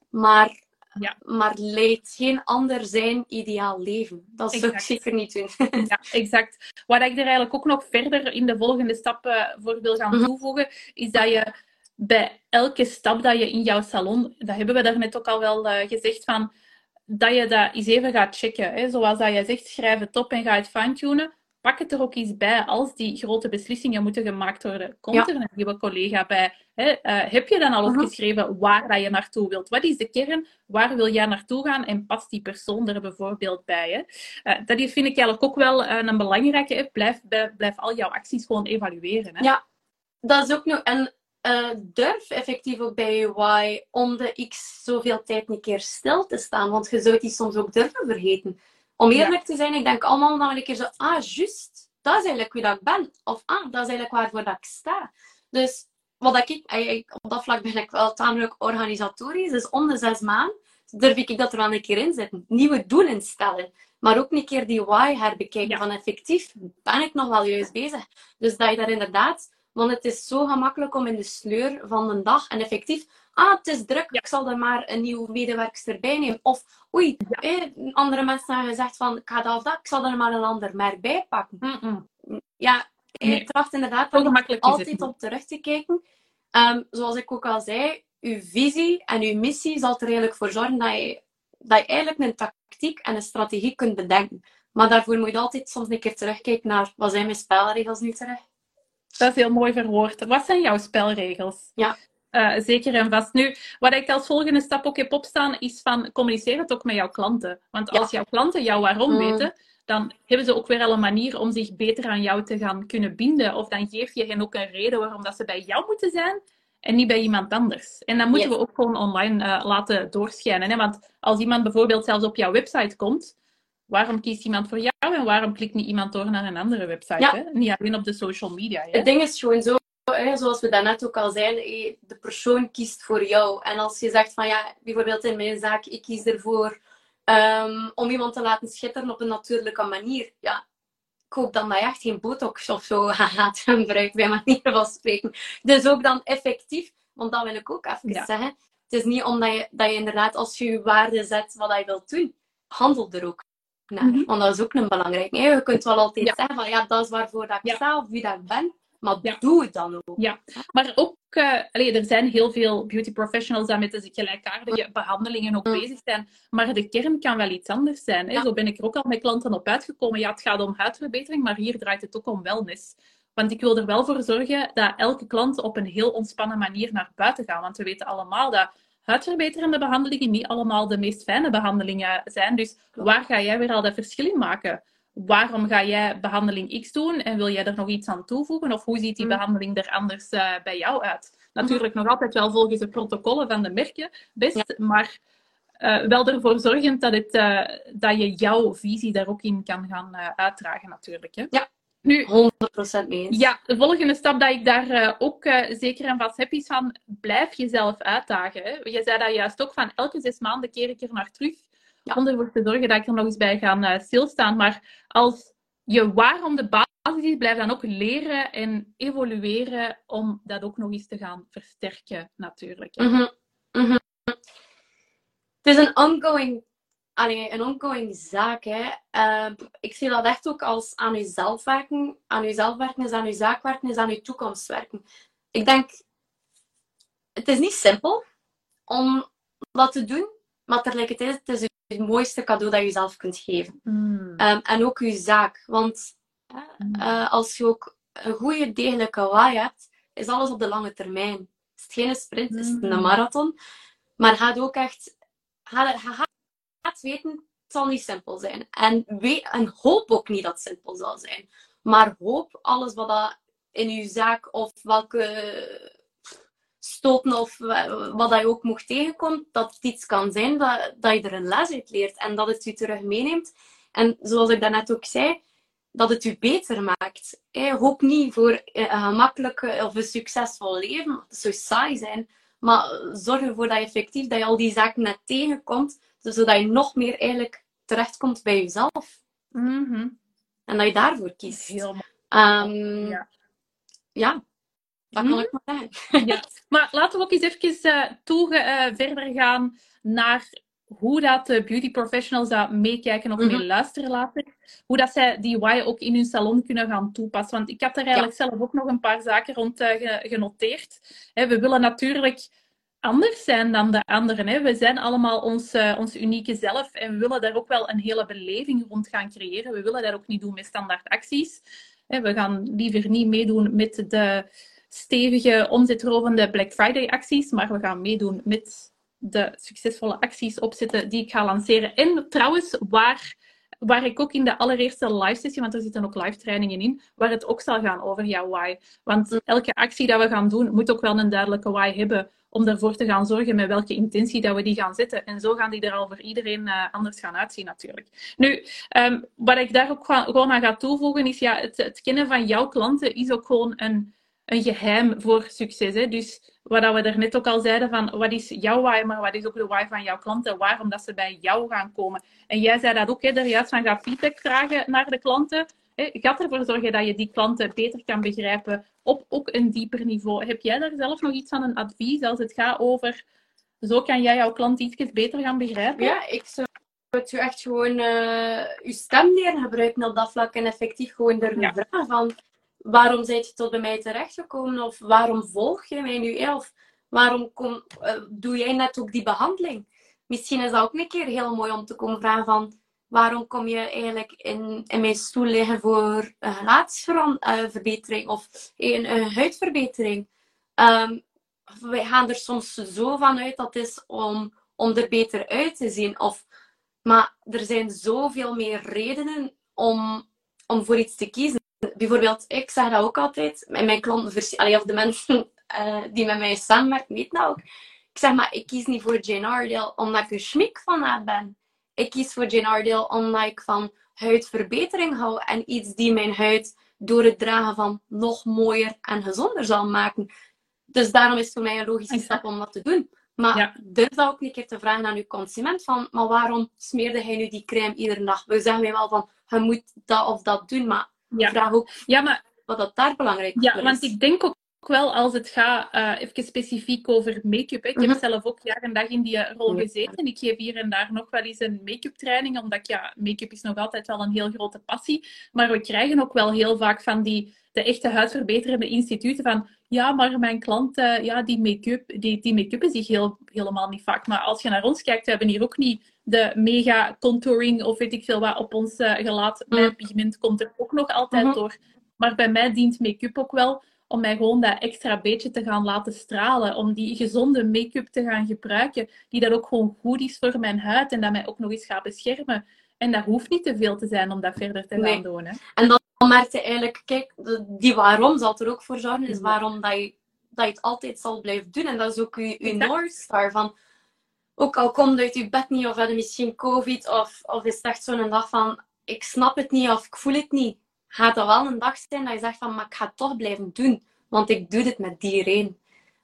maar ja. Maar leidt geen ander zijn ideaal leven. Dat zou ik zeker niet doen. ja, exact. Wat ik er eigenlijk ook nog verder in de volgende stappen voor wil gaan mhm. toevoegen, is dat je bij elke stap dat je in jouw salon, dat hebben we daarnet ook al wel uh, gezegd, van, dat je dat eens even gaat checken. Hè? Zoals dat je zegt, schrijf het op en ga het fine-tunen pak het er ook eens bij als die grote beslissingen moeten gemaakt worden. Komt er een nieuwe collega bij? Uh, heb je dan al mhm. opgeschreven waar dat je naartoe wilt? Wat is de kern? Waar wil jij naartoe gaan? En past die persoon er bijvoorbeeld bij? Hè? Uh, dat vind ik eigenlijk ook wel uh, een belangrijke. Blijf, blijf al jouw acties gewoon evalueren. Hè? Ja, dat is ook nog... En durf effectief ook bij je why om de x zoveel tijd een keer stil te staan. Want je zou die soms ook durven vergeten. Om eerlijk te zijn, ik denk allemaal dan een keer zo, ah, juist, dat is eigenlijk wie dat ik ben. Of ah, dat is eigenlijk waarvoor dat ik sta. Dus wat ik, op dat vlak ben ik wel tamelijk organisatorisch. Dus om de zes maanden durf ik dat er wel een keer in zetten. Nieuwe doelen stellen. Maar ook een keer die why herbekijken. Van effectief, ben ik nog wel juist bezig? Dus dat je daar inderdaad... Want het is zo gemakkelijk om in de sleur van een dag en effectief ah, het is druk, ik zal er maar een nieuwe medewerkster bij nemen. Of, oei, eh, andere mensen hebben gezegd van, ik ga dat of dat, ik zal er maar een ander merk bij pakken. Mm Ja, je nee. tracht inderdaad altijd om terug te kijken. Ehm, zoals ik ook al zei, uw visie en uw missie zal er eigenlijk voor zorgen dat je, dat je eigenlijk een tactiek en een strategie kunt bedenken. Maar daarvoor moet je altijd soms een keer terugkijken naar, wat zijn mijn spelregels nu terug? Dat is heel mooi verwoord. Wat zijn jouw spelregels? Ja. Uh, zeker en vast. Nu, wat ik als volgende stap ook heb opstaan, is van communiceer het ook met jouw klanten. Want als jouw klanten jouw waarom mm. weten, dan hebben ze ook weer al een manier om zich beter aan jou te gaan kunnen binden. Of dan geef je hen ook een reden waarom dat ze bij jou moeten zijn en niet bij iemand anders. En dan moeten we ook gewoon online uh, laten doorschijnen. Hè? Want als iemand bijvoorbeeld zelfs op jouw website komt, waarom kiest iemand voor jou en waarom klikt niet iemand door naar een andere website? Hè? Niet alleen op de social media. Hè? Het ding is gewoon zo, zoals we daarnet ook al zeiden, de persoon kiest voor jou. En als je zegt van ja, bijvoorbeeld in mijn zaak, ik kies ervoor um, om iemand te laten schitteren op een natuurlijke manier. Ja, ik hoop dan dat je echt geen botox of zo gaat gebruiken, bij manier van spreken. Dus ook dan effectief, want dat wil ik ook even zeggen. Het is niet omdat je, dat je inderdaad, als je je waarde zet wat je wilt doen, handel er ook naar. Mhm. Want dat is ook een belangrijk. Je kunt wel altijd zeggen van ja, dat is waarvoor dat ik sta of wie dat ik ben. Maar ja. doe het dan ook. Ja, maar ook, uh, er zijn heel veel beauty professionals die met de gelijkaardige behandelingen ook bezig zijn. Maar de kern kan wel iets anders zijn. Hè? Zo ben ik er ook al met klanten op uitgekomen. Ja, het gaat om huidverbetering, maar hier draait het ook om wellness. Want ik wil er wel voor zorgen dat elke klant op een heel ontspannen manier naar buiten gaat. Want we weten allemaal dat huidverbeterende behandelingen niet allemaal de meest fijne behandelingen zijn. Dus waar ga jij weer al dat verschil in maken? waarom ga jij behandeling X doen en wil jij er nog iets aan toevoegen? Of hoe ziet die mm. behandeling er anders uh, bij jou uit? Natuurlijk nog altijd wel volgens de protocollen van de merken, best, maar uh, wel ervoor zorgend dat, het, uh, dat je jouw visie daar ook in kan gaan uitdragen, natuurlijk. Hè? Ja. Nu, 100% mee eens. Ja, de volgende stap dat ik daar ook zeker en vast heb, is van blijf jezelf uitdagen. Hè? Je zei dat juist ook van elke zes maanden keer ik er naar terug om ervoor te zorgen dat ik er nog eens bij ga uh, stilstaan. Maar als je waarom de basis is, blijf dan ook leren en evolueren om dat ook nog eens te gaan versterken, natuurlijk. Mm -hmm. Het is een ongoing, allee, een ongoing zaak. Hè. Uh, ik zie dat echt ook als aan jezelf werken. Aan jezelf werken is aan je zaak werken, is aan je toekomst werken. Ik denk, het is niet simpel om dat te doen, maar tegelijkertijd het is het mooiste cadeau dat je zelf kunt geven. Mm. Um, en ook je zaak. Want uh, als je ook een goede, degelijke waai hebt, is alles op de lange termijn. Is het geen sprint, is het een marathon. Maar gaat ook echt... Ga, gaat weten, het zal niet simpel zijn. En, en hoop ook niet dat het simpel zal zijn. Maar hoop alles wat dat in je zaak of welke stoten of wat dat je ook mocht tegenkomt, dat het iets kan zijn dat, dat je er een les uit leert en dat het je terug meeneemt. En zoals ik daarnet ook zei, dat het je beter maakt. Hoop niet voor een gemakkelijk of een succesvol leven, het zou saai zijn, maar zorg ervoor dat je effectief dat je al die zaken net tegenkomt, zodat je nog meer eigenlijk terechtkomt bij jezelf. Mm En dat je daarvoor kiest. Heel mooi. Um, Ja. ja, dat Mhm. kan ik maar zeggen. Ja, maar laten we ook eens even eh, toege, eh, verder gaan naar hoe dat de beauty professionals dat meekijken of Mhm. mee luisteren later. Hoe dat zij die why ook in hun salon kunnen gaan toepassen. Want ik had er eigenlijk zelf ook nog een paar zaken rond eh, ge- genoteerd. We willen natuurlijk anders zijn dan de anderen. Hè. We zijn allemaal ons, eh, ons unieke zelf en we willen daar ook wel een hele beleving rond gaan creëren. We willen dat ook niet doen met standaard acties. Hè, we gaan liever niet meedoen met de stevige, omzetrovende Black Friday acties, maar we gaan meedoen met de succesvolle acties opzetten die ik ga lanceren. En trouwens, waar, waar ik ook in de allereerste live sessie, want er zitten ook live trainingen in, waar het ook zal gaan over jouw why. Want elke actie dat we gaan doen, moet ook wel een duidelijke why hebben om ervoor te gaan zorgen met welke intentie dat we die gaan zetten. En zo gaan die er al voor iedereen eh, anders gaan uitzien natuurlijk. Nu, ehm, wat ik daar ook gewoon aan ga toevoegen is, ja, het, het kennen van jouw klanten is ook gewoon een, een geheim voor succes. Hè? Dus wat we daarnet ook al zeiden, van wat is jouw why, maar wat is ook de why van jouw klanten, waarom dat ze bij jou gaan komen. En jij zei dat ook, hè, er juist van gaat feedback vragen naar de klanten. Hè? Gaat ervoor zorgen dat je die klanten beter kan begrijpen op ook een dieper niveau. Heb jij daar zelf nog iets van een advies als het gaat over, zo kan jij jouw klant iets beter gaan begrijpen? Ja, ik zou het u echt gewoon eh uw stem leren gebruiken op dat vlak en effectief gewoon durven Ja. vragen van waarom zijn je tot bij mij terechtgekomen of waarom volg je mij nu eh, of waarom kom, eh, doe jij net ook die behandeling? Misschien is dat ook een keer heel mooi om te komen vragen van waarom kom je eigenlijk in, in mijn stoel liggen voor een gelaatsverbetering of een, een huidverbetering? Wij gaan er soms zo van uit dat is om, om er beter uit te zien. Of, maar er zijn zoveel meer redenen om, om voor iets te kiezen. Bijvoorbeeld, ik zeg dat ook altijd, met mijn klanten, allee, of de mensen eh, die met mij samenwerken, weten dat ook. Ik zeg maar, ik kies niet voor Jane Iredale omdat ik een schmik van haar ben. Ik kies voor Jane Iredale omdat ik van huidverbetering hou en iets die mijn huid door het dragen van nog mooier en gezonder zal maken. Dus daarom is het voor mij een logische stap om dat te doen. Maar Ja. durf dat ook een keer te vragen aan uw consument van, maar waarom smeerde hij nu die crème iedere dag? We zeggen mij wel van, je moet dat of dat doen, maar Ja. vraag ook Ja, maar wat dat daar belangrijk Ja, voor want is. ik denk ook wel als het gaat, eh, even specifiek over make-up. hè. Ik heb Mhm. zelf ook jaar en dag in die rol Ja. gezeten. Ik geef hier en daar nog wel eens een make-up training, omdat ik, ja, make-up is nog altijd wel een heel grote passie. Maar we krijgen ook wel heel vaak van die, de echte huidverbeterende instituten van, ja, maar mijn klanten, ja, die make-up, die, die make-uppen zich heel, helemaal niet vaak. Maar als je naar ons kijkt, we hebben hier ook niet de mega contouring of weet ik veel wat op ons eh, gelaat. Mhm. Mijn pigment komt er ook nog altijd Mhm. door. Maar bij mij dient make-up ook wel om mij gewoon dat extra beetje te gaan laten stralen. Om die gezonde make-up te gaan gebruiken, die dat ook gewoon goed is voor mijn huid en dat mij ook nog eens gaat beschermen. En dat hoeft niet te veel te zijn om dat verder te gaan doen. Hè. En dan merk je eigenlijk, kijk, die waarom zal er ook voor zorgen, is Ja. waarom dat je, dat je het altijd zal blijven doen. En dat is ook je, je. North Star. Van, ook al komt uit je bed niet, of je misschien COVID, of, of is het echt zo'n dag van, ik snap het niet, of ik voel het niet. Gaat dat wel een dag zijn dat je zegt van, maar ik ga het toch blijven doen. Want ik doe dit met die reden.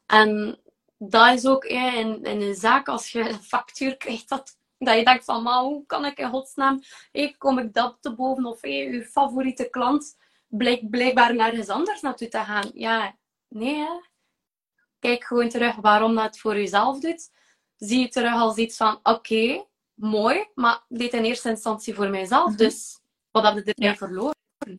En dat is ook in, in een zaak, als je een factuur krijgt, dat Dat je denkt van, maar hoe kan ik in godsnaam, hey, kom ik dat te boven? Of hey, uw favoriete klant blijkt blijkbaar nergens anders naartoe te gaan. Ja, nee hè. Kijk gewoon terug waarom dat voor jezelf doet. Zie je terug als iets van, oké, mooi, maar dit in eerste instantie voor mijzelf. Mhm. Dus wat heb erbij Ja. verloren?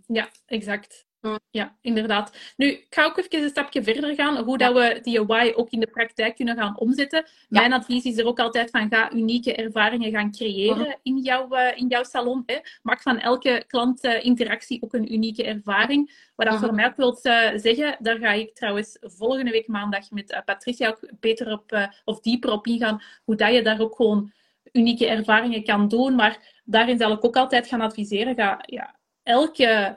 Ja, exact. Mm. Ja, inderdaad. Nu, ik ga ook even een stapje verder gaan, hoe dat we die why ook in de praktijk kunnen gaan omzetten. Mijn advies is er ook altijd van, ga unieke ervaringen gaan creëren in, jouw, eh, in jouw salon. Hè. Maak van elke klantinteractie ook een unieke ervaring. Wat dat voor mij ook wil eh, zeggen, daar ga ik trouwens volgende week maandag met eh, Patricia ook beter op, eh, of dieper op ingaan, hoe dat je daar ook gewoon unieke ervaringen kan doen. Maar daarin zal ik ook altijd gaan adviseren, ga ja, elke eh,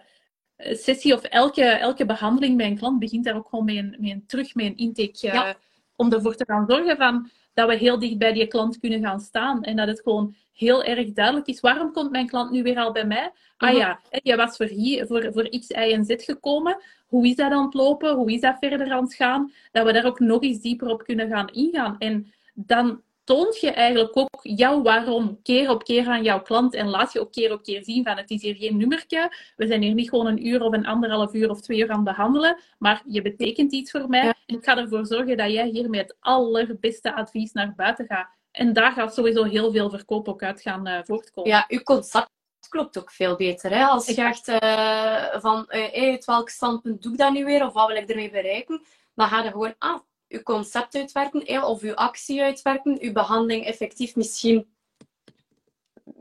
sessie of elke, elke behandeling bij een klant begint daar ook gewoon mee een, mee een terug met een intake. eh, Ja. Om ervoor te gaan zorgen van, dat we heel dicht bij die klant kunnen gaan staan. En dat het gewoon heel erg duidelijk is. Waarom komt mijn klant nu weer al bij mij? Ah Mhm. ja, je was voor, hier, voor, voor X, Y en Z gekomen. Hoe is dat aan het lopen? Hoe is dat verder aan het gaan? Dat we daar ook nog eens dieper op kunnen gaan ingaan. En dan toont je eigenlijk ook jouw waarom keer op keer aan jouw klant en laat je ook keer op keer zien van het is hier geen nummertje. We zijn hier niet gewoon een uur of een anderhalf uur of twee uur aan het behandelen, maar je betekent iets voor mij Ja. en ik ga ervoor zorgen dat jij hier met het allerbeste advies naar buiten gaat. En daar gaat sowieso heel veel verkoop ook uit gaan eh, voortkomen. Ja, uw concept klopt ook veel beter. Hè? Als je echt eh, van hey, uit welk standpunt doe ik dat nu weer of wat wil ik ermee bereiken, dan ga je gewoon ah, uw concept uitwerken of uw actie uitwerken, uw behandeling effectief misschien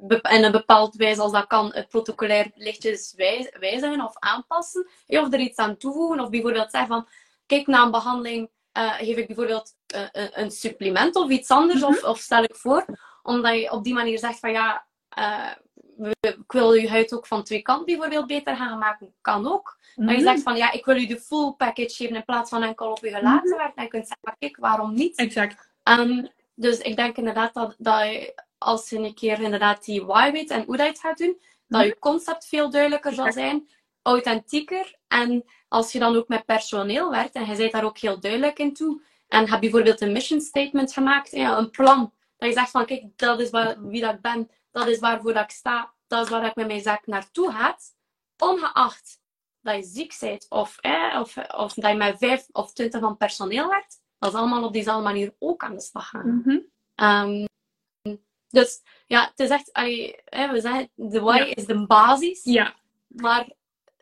in een bepaald wijze, als dat kan, het protocolair lichtjes wij- wijzigen of aanpassen. of er iets aan toevoegen. Of bijvoorbeeld zeggen van, kijk, na een behandeling eh, geef ik bijvoorbeeld eh, een, supplement of iets anders. Mhm. of, of stel ik voor, omdat je op die manier zegt van ja, we- ik wil je huid ook van twee kanten bijvoorbeeld beter gaan maken. Kan ook. Dat je Mhm. zegt van ja, ik wil je de full package geven in plaats van enkel op je gelaten werken. En je kunt zeggen, maar kijk, waarom niet? Exact. Ehm, dus ik denk inderdaad dat, dat je, als je een keer inderdaad die why weet en hoe dat je het gaat doen, dat Mhm. je concept veel duidelijker zal zijn, authentieker. En als je dan ook met personeel werkt en je bent daar ook heel duidelijk in toe, en heb bijvoorbeeld een mission statement gemaakt, ja, een plan, dat je zegt van kijk, dat is waar, wie dat ik ben, dat is waarvoor dat ik sta, dat is waar ik met mijn zaak naartoe ga, ongeacht dat je ziek bent of, eh, of, of dat je met vijf of twintig van personeel werkt, dat is allemaal op diezelfde manier ook aan de slag gaan. Mhm. Ehm, dus ja, het is echt, allee, we zeggen, de why Ja. is de basis, Ja, maar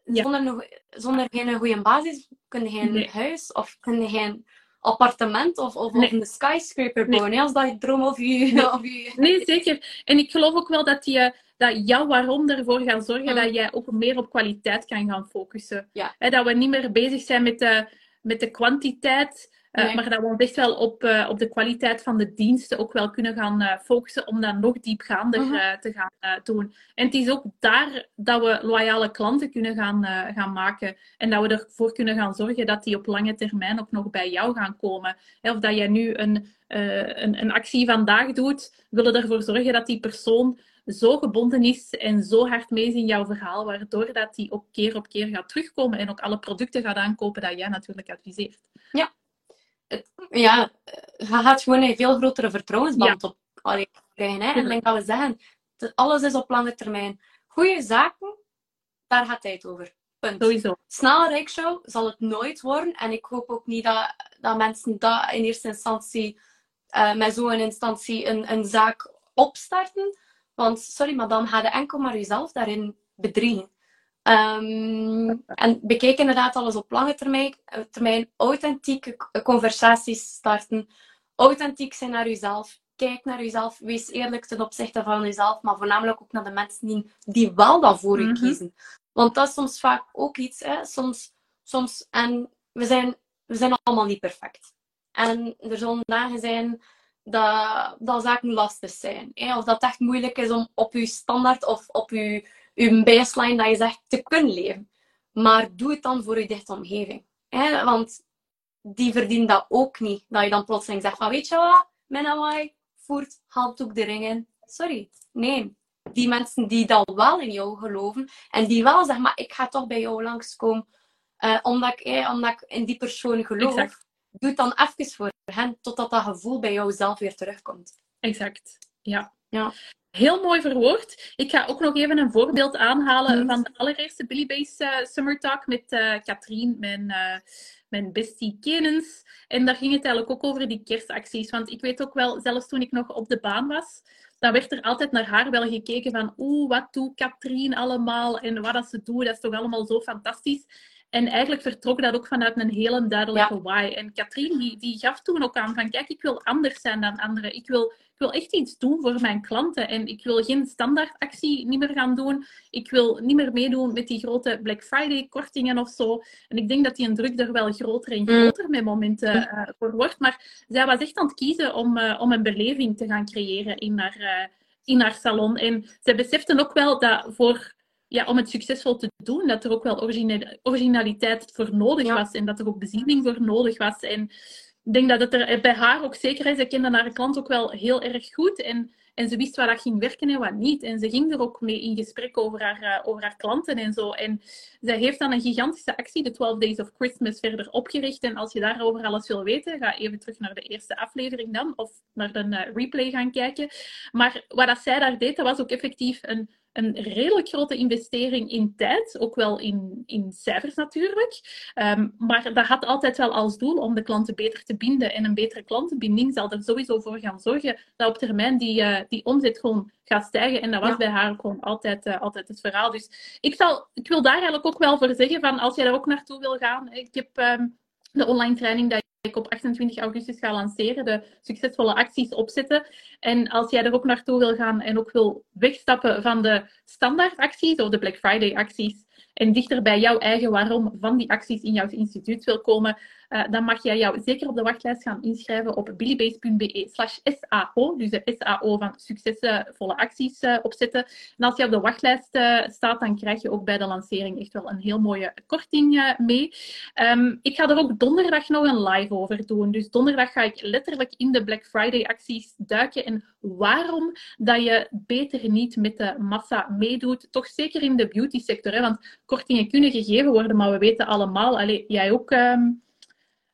Ja. zonder, zonder geen goede basis kun je geen Nee. huis of kun je geen appartement of, of, Nee. of een skyscraper Nee. bouwen, hè, als dat je droom of je... Nee. Of je nee, zeker. En ik geloof ook wel dat, die, dat jouw waarom ervoor gaat zorgen Mm. dat jij ook meer op kwaliteit kan gaan focussen. Ja. Hè, dat we niet meer bezig zijn met de, met de kwantiteit, eh, Nee. maar dat we ons echt wel op, eh, op de kwaliteit van de diensten ook wel kunnen gaan eh, focussen om dat nog diepgaander Mhm. te gaan doen. En het is ook daar dat we loyale klanten kunnen gaan, gaan maken en dat we ervoor kunnen gaan zorgen dat die op lange termijn ook nog bij jou gaan komen. Of dat jij nu een, een, een actie vandaag doet, willen ervoor zorgen dat die persoon zo gebonden is en zo hard mee is in jouw verhaal, waardoor dat die ook keer op keer gaat terugkomen en ook alle producten gaat aankopen dat jij natuurlijk adviseert. ja, je gaat gewoon een veel grotere vertrouwensband op allee, krijgen. Hè? En ik denk dat we zeggen, het- alles is op lange termijn. Goede zaken, daar gaat tijd over. Punt. Sowieso. Snel Rijkshow zal het nooit worden. En ik hoop ook niet dat, dat mensen dat in eerste instantie eh, met zo'n instantie een, een zaak opstarten. Want sorry, maar dan ga je enkel maar jezelf daarin bedriegen. Ehm, en bekijk inderdaad alles op lange termijn, eh, termijn authentieke conversaties starten. Authentiek zijn naar jezelf. Kijk naar jezelf. Wees eerlijk ten opzichte van jezelf. Maar voornamelijk ook naar de mensen die, die wel dat voor je Mhm. kiezen. Want dat is soms vaak ook iets. Hè? Soms, soms, en we zijn, we zijn allemaal niet perfect. En er zullen dagen zijn dat, dat zaken lastig zijn. Hè? Of dat het echt moeilijk is om op je standaard of op je, je baseline dat je zegt te kunnen leven. Maar doe het dan voor je dichte omgeving. Hè? Want die verdienen dat ook niet. Dat je dan plotseling zegt van weet je wat, mijn Hawaii voert handdoek de ring in. Sorry. Nee. Die mensen die dan wel in jou geloven en die wel zeggen, maar ik ga toch bij jou langskomen eh, omdat, ik, eh, omdat ik in die persoon geloof. Exact. Doe het dan even voor hen totdat dat gevoel bij jou zelf weer terugkomt. Exact. Ja. Ja. Heel mooi verwoord. Ik ga ook nog even een voorbeeld aanhalen Mhm. van de allereerste Billy Base eh, Summer Talk met eh Katrien, mijn, eh, mijn bestie kenens. En daar ging het eigenlijk ook over die kerstacties. Want ik weet ook wel, zelfs toen ik nog op de baan was, dan werd er altijd naar haar wel gekeken van oeh, wat doet Katrien allemaal en wat dat ze doet, dat is toch allemaal zo fantastisch. En eigenlijk vertrok dat ook vanuit een hele duidelijke why. En Katrien die, die gaf toen ook aan van kijk, ik wil anders zijn dan anderen. Ik wil, ik wil echt iets doen voor mijn klanten. En ik wil geen standaardactie niet meer gaan doen. Ik wil niet meer meedoen met die grote Black Friday kortingen of zo. En ik denk dat die een druk er wel groter en groter met momenten eh, voor wordt. Maar zij was echt aan het kiezen om, eh, om een beleving te gaan creëren in haar, eh, in haar salon. En zij besefte ook wel dat voor ja, om het succesvol te doen, dat er ook wel originaliteit voor nodig Ja. was en dat er ook bezieling voor nodig was. En ik denk dat het er bij haar ook zeker is. Ze kende haar klant ook wel heel erg goed en, en ze wist waar dat ging werken en wat niet. En ze ging er ook mee in gesprek over haar, eh, over haar klanten en zo. En zij heeft dan een gigantische actie, de 12 Days of Christmas, verder opgericht. En als je daarover alles wil weten, ga even terug naar de eerste aflevering dan, of naar een eh, replay gaan kijken. Maar wat dat zij daar deed, dat was ook effectief een een redelijk grote investering in tijd, ook wel in, in cijfers natuurlijk. Ehm, maar dat had altijd wel als doel om de klanten beter te binden. En een betere klantenbinding zal er sowieso voor gaan zorgen dat op termijn die, eh, die omzet gewoon gaat stijgen. En dat was Ja. bij haar gewoon altijd, eh, altijd het verhaal. Dus ik, zal, ik wil daar eigenlijk ook wel voor zeggen van als jij daar ook naartoe wil gaan. Ik heb ehm, de online training dat ik op 28 augustus ga lanceren, de succesvolle acties opzetten. En als jij er ook naartoe wil gaan en ook wil wegstappen van de standaard acties of de Black Friday acties en dichter bij jouw eigen waarom van die acties in jouw instituut wil komen, uh, dan mag jij jou zeker op de wachtlijst gaan inschrijven op billybase.be slash SAO, dus de SAO van succesvolle acties uh, opzetten. En als je op de wachtlijst uh, staat, dan krijg je ook bij de lancering echt wel een heel mooie korting mee. Um, ik ga er ook donderdag nog een live over doen. Dus donderdag ga ik letterlijk in de Black Friday acties duiken en waarom dat je beter niet met de massa meedoet. Toch zeker in de beauty sector, hè? want kortingen kunnen gegeven worden, maar we weten allemaal, allez, jij ook um,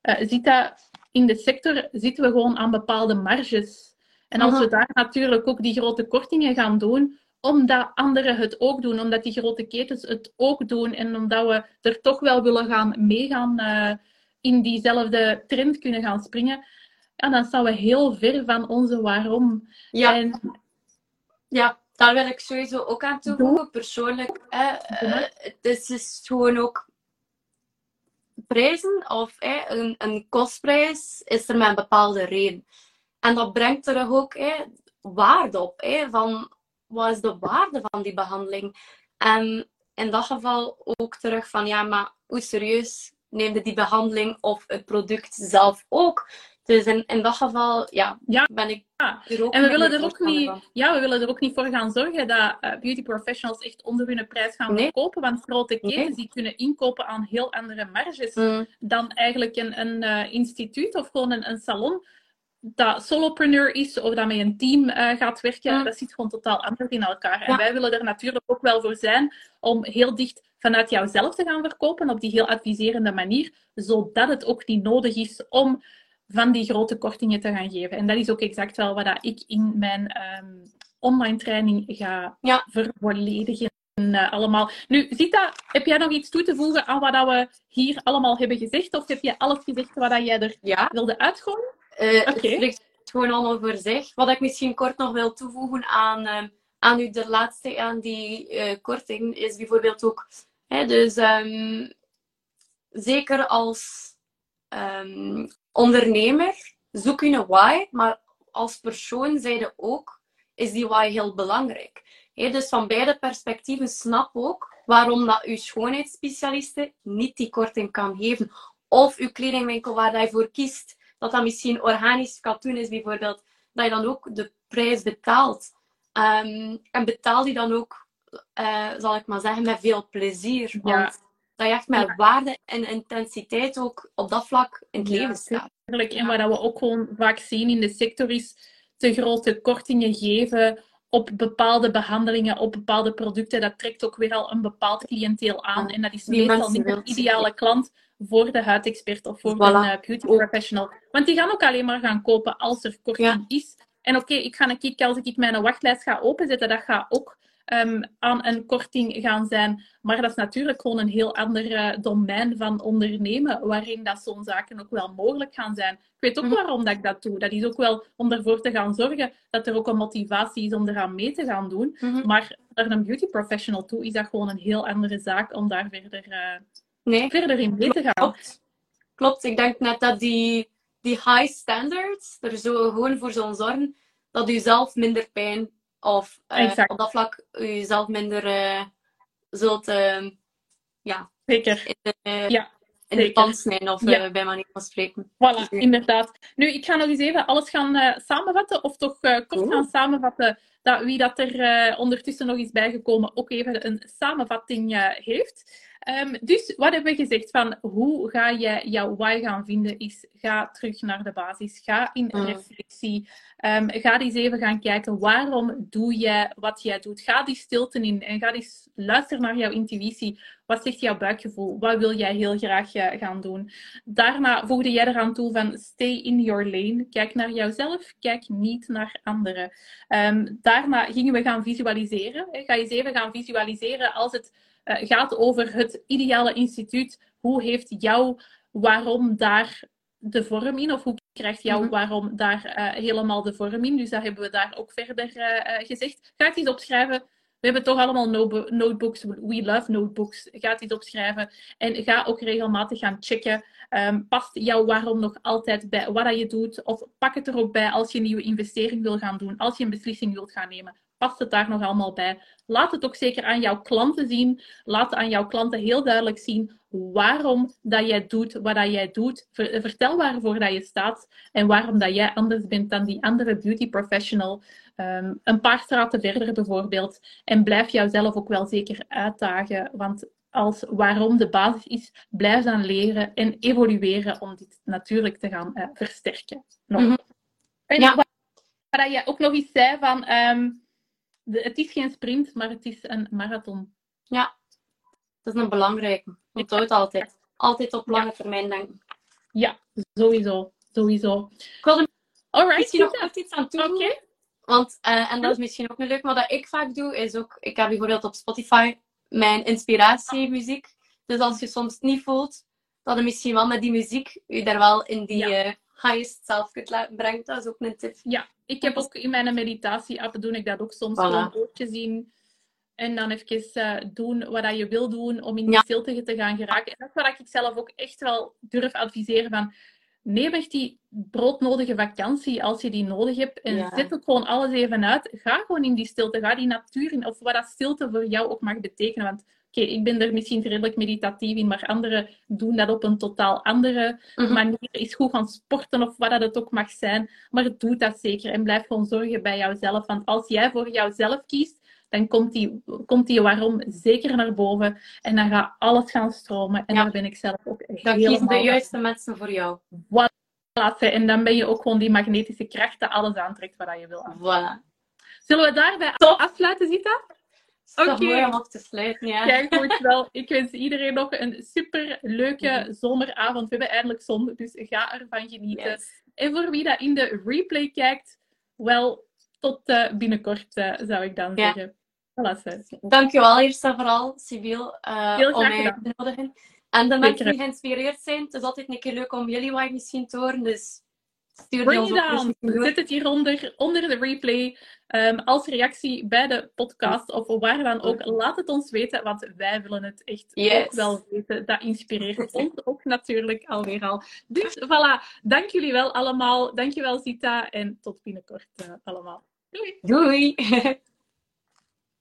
uh, ziet dat in de sector zitten we gewoon aan bepaalde marges. En als Aha. we daar natuurlijk ook die grote kortingen gaan doen, omdat anderen het ook doen, omdat die grote ketens het ook doen en omdat we er toch wel willen gaan meegaan uh, in diezelfde trend kunnen gaan springen, ja, dan staan we heel ver van onze waarom. Ja. En, ja, daar wil ik sowieso ook aan toevoegen. Persoonlijk, eh, uh, het is gewoon ook prijzen of een, een kostprijs is er met een bepaalde reden. En dat brengt er ook waarde op. Van wat is de waarde van die behandeling? En in dat geval ook terug van ja, maar hoe serieus neemde die behandeling of het product zelf ook? Dus in, in dat geval ja, ja. ben ik ja. er ook En we willen er ook, niet, ja, we willen er ook niet voor gaan zorgen dat uh, beauty professionals echt onder hun prijs gaan Nee. verkopen. Want grote ketens Nee. die kunnen inkopen aan heel andere marges Mm. dan eigenlijk een, een uh, instituut of gewoon een, een salon dat solopreneur is of dat met een team uh, gaat werken, Mm. dat zit gewoon totaal anders in elkaar. En wij willen er natuurlijk ook wel voor zijn om heel dicht vanuit jouzelf te gaan verkopen op die heel adviserende manier, zodat het ook niet nodig is om van die grote kortingen te gaan geven. En dat is ook exact wel wat ik in mijn um, online training ga Ja. vervolledigen. Uh, allemaal. Nu, Zita, heb jij nog iets toe te voegen aan wat we hier allemaal hebben gezegd? Of heb je alles gezegd wat jij er Ja. wilde uitgooien? Uh, Oké. Het spreekt gewoon allemaal voor zich. Wat ik misschien kort nog wil toevoegen aan, uh, aan u de laatste, aan die uh, korting, is bijvoorbeeld ook, hè, dus um, zeker als um, ondernemer, zoek je een why, maar als persoon zijde ook, is die why heel belangrijk. Hè, dus van beide perspectieven snap ook waarom dat uw schoonheidsspecialiste niet die korting kan geven. Of uw kledingwinkel waar hij voor kiest, dat dat misschien organisch katoen is bijvoorbeeld, dat je dan ook de prijs betaalt. Um, en betaal die dan ook, uh, zal ik maar zeggen, met veel plezier. Ja. Dat je echt met Ja. waarde en intensiteit ook op dat vlak in het Ja, leven staat. Tuurlijk. En wat dat we ook gewoon vaak zien in de sector is te grote kortingen geven op bepaalde behandelingen, op bepaalde producten. Dat trekt ook weer al een bepaald cliënteel aan. En dat is Die meestal niet de ideale klant voor de huidexpert of voor Voilà. een uh, beauty professional. Want die gaan ook alleen maar gaan kopen als er korting Ja. is. En oké, ik ga een kick als ik mijn wachtlijst ga openzetten, dat gaat ook um, aan een korting gaan zijn. Maar dat is natuurlijk gewoon een heel ander uh, domein van ondernemen, waarin dat zo'n zaken ook wel mogelijk gaan zijn. Ik weet ook mhm. waarom dat ik dat doe. Dat is ook wel om ervoor te gaan zorgen dat er ook een motivatie is om eraan mee te gaan doen. Mhm. Maar naar een beauty professional toe is dat gewoon een heel andere zaak om daar verder, uh, nee. verder in mee te gaan. Klopt. Klopt, ik denk net dat die, die high standards er zo gewoon voor zullen zorgen dat u zelf minder pijn of uh, op dat vlak jezelf minder uh, zult uh, ja, Zeker. in de, ja, in de pand snijden of ja. bij manier van spreken. Voilà, inderdaad. Nu, ik ga nog eens even alles gaan samenvatten, of toch kort gaan samenvatten, dat wie dat er ondertussen nog is bijgekomen ook even een samenvatting heeft. Um, dus wat hebben we gezegd van hoe ga je jouw why gaan vinden is ga terug naar de basis, ga in mm. reflectie, um, ga eens even gaan kijken waarom doe jij wat jij doet. Ga die stilte in en ga eens luisteren naar jouw intuïtie. Wat zegt jouw buikgevoel? Wat wil jij heel graag uh, gaan doen? Daarna voegde jij eraan toe van stay in your lane. Kijk naar jouzelf, kijk niet naar anderen. Um, daarna gingen we gaan visualiseren. Ga eens even gaan visualiseren als het gaat over het ideale instituut. Hoe heeft jouw waarom daar de vorm in? Of hoe krijgt jouw mhm. waarom daar uh, helemaal de vorm in? Dus dat hebben we daar ook verder uh, gezegd. Ga het eens opschrijven. We hebben toch allemaal notebooks. We love notebooks. Ga het eens opschrijven. En ga ook regelmatig gaan checken. Um, past jouw waarom nog altijd bij wat je doet? Of pak het er ook bij als je een nieuwe investering wil gaan doen. Als je een beslissing wilt gaan nemen past het daar nog allemaal bij? Laat het ook zeker aan jouw klanten zien. Laat aan jouw klanten heel duidelijk zien waarom dat jij doet wat dat jij doet. Vertel waarvoor dat je staat en waarom dat jij anders bent dan die andere beauty professional. Ehm, een paar straten verder bijvoorbeeld. En blijf jouzelf ook wel zeker uitdagen. Want als waarom de basis is, blijf dan leren en evolueren om dit natuurlijk te gaan uh, versterken. Nog. Mm -hmm. En ja. wat, je ook nog eens zei van... Um, het is geen sprint, maar het is een marathon. Ja, dat is een belangrijke. Onthoud altijd. Altijd op lange termijn denken. Ja, sowieso. Sowieso. Ik wilde Alright, misschien nog iets aan toevoegen. Okay. Want, uh, en dat is misschien ook een leuk, maar dat ik vaak doe, is ook... Ik heb bijvoorbeeld op Spotify mijn inspiratiemuziek. Dus als je soms niet voelt, dat je misschien wel met die muziek je daar wel in die... Ja. Uh, highest self kunt laten brengen. Dat is ook een tip. Ja, ik heb ook in mijn meditatie-app doe ik dat ook soms. Voilà. Gewoon oortje zien en dan even uh, doen wat je wil doen om in die stilte te gaan geraken. En dat is wat ik zelf ook echt wel durf adviseren van... Neem echt die broodnodige vakantie als je die nodig hebt. En zet ook gewoon alles even uit. Ga gewoon in die stilte. Ga die natuur in. Of wat dat stilte voor jou ook mag betekenen. Want ik ben er misschien redelijk meditatief in, maar anderen doen dat op een totaal andere mhm. manier. Is goed gaan sporten of wat dat het ook mag zijn. Maar doe dat zeker en blijf gewoon zorgen bij jouzelf. Want als jij voor jouzelf kiest, dan komt die, komt die waarom zeker naar boven. En dan gaat alles gaan stromen. En daar ben ik zelf ook echt Dan kiezen de juiste mensen voor jou. Voilà. En dan ben je ook gewoon die magnetische kracht dat alles aantrekt wat je wil. Voilà. Zullen we daarbij afsluiten, Zita? Oké. Okay. mooi om af te sluiten, ja. Kijk, goed wel. Ik wens iedereen nog een super leuke mhm. zomeravond. We hebben eindelijk zon, dus ga ervan genieten. En voor wie dat in de replay kijkt, wel tot uh, binnenkort, uh, zou ik dan ja. zeggen. Voilà, Dankjewel eerst en vooral, Sibyl, uh, om mij te nodigen. En de mensen die geïnspireerd zijn, het is altijd een keer leuk om jullie wat misschien te horen, dus Bring it. Zet het hieronder, onder de replay. Um, als reactie bij de podcast of waar dan ook. Laat het ons weten, want wij willen het echt ook wel weten. Dat inspireert ons ook natuurlijk alweer al. Dus voilà, dank jullie wel allemaal. Dankjewel Zita en tot binnenkort uh, allemaal. Doei! Doei!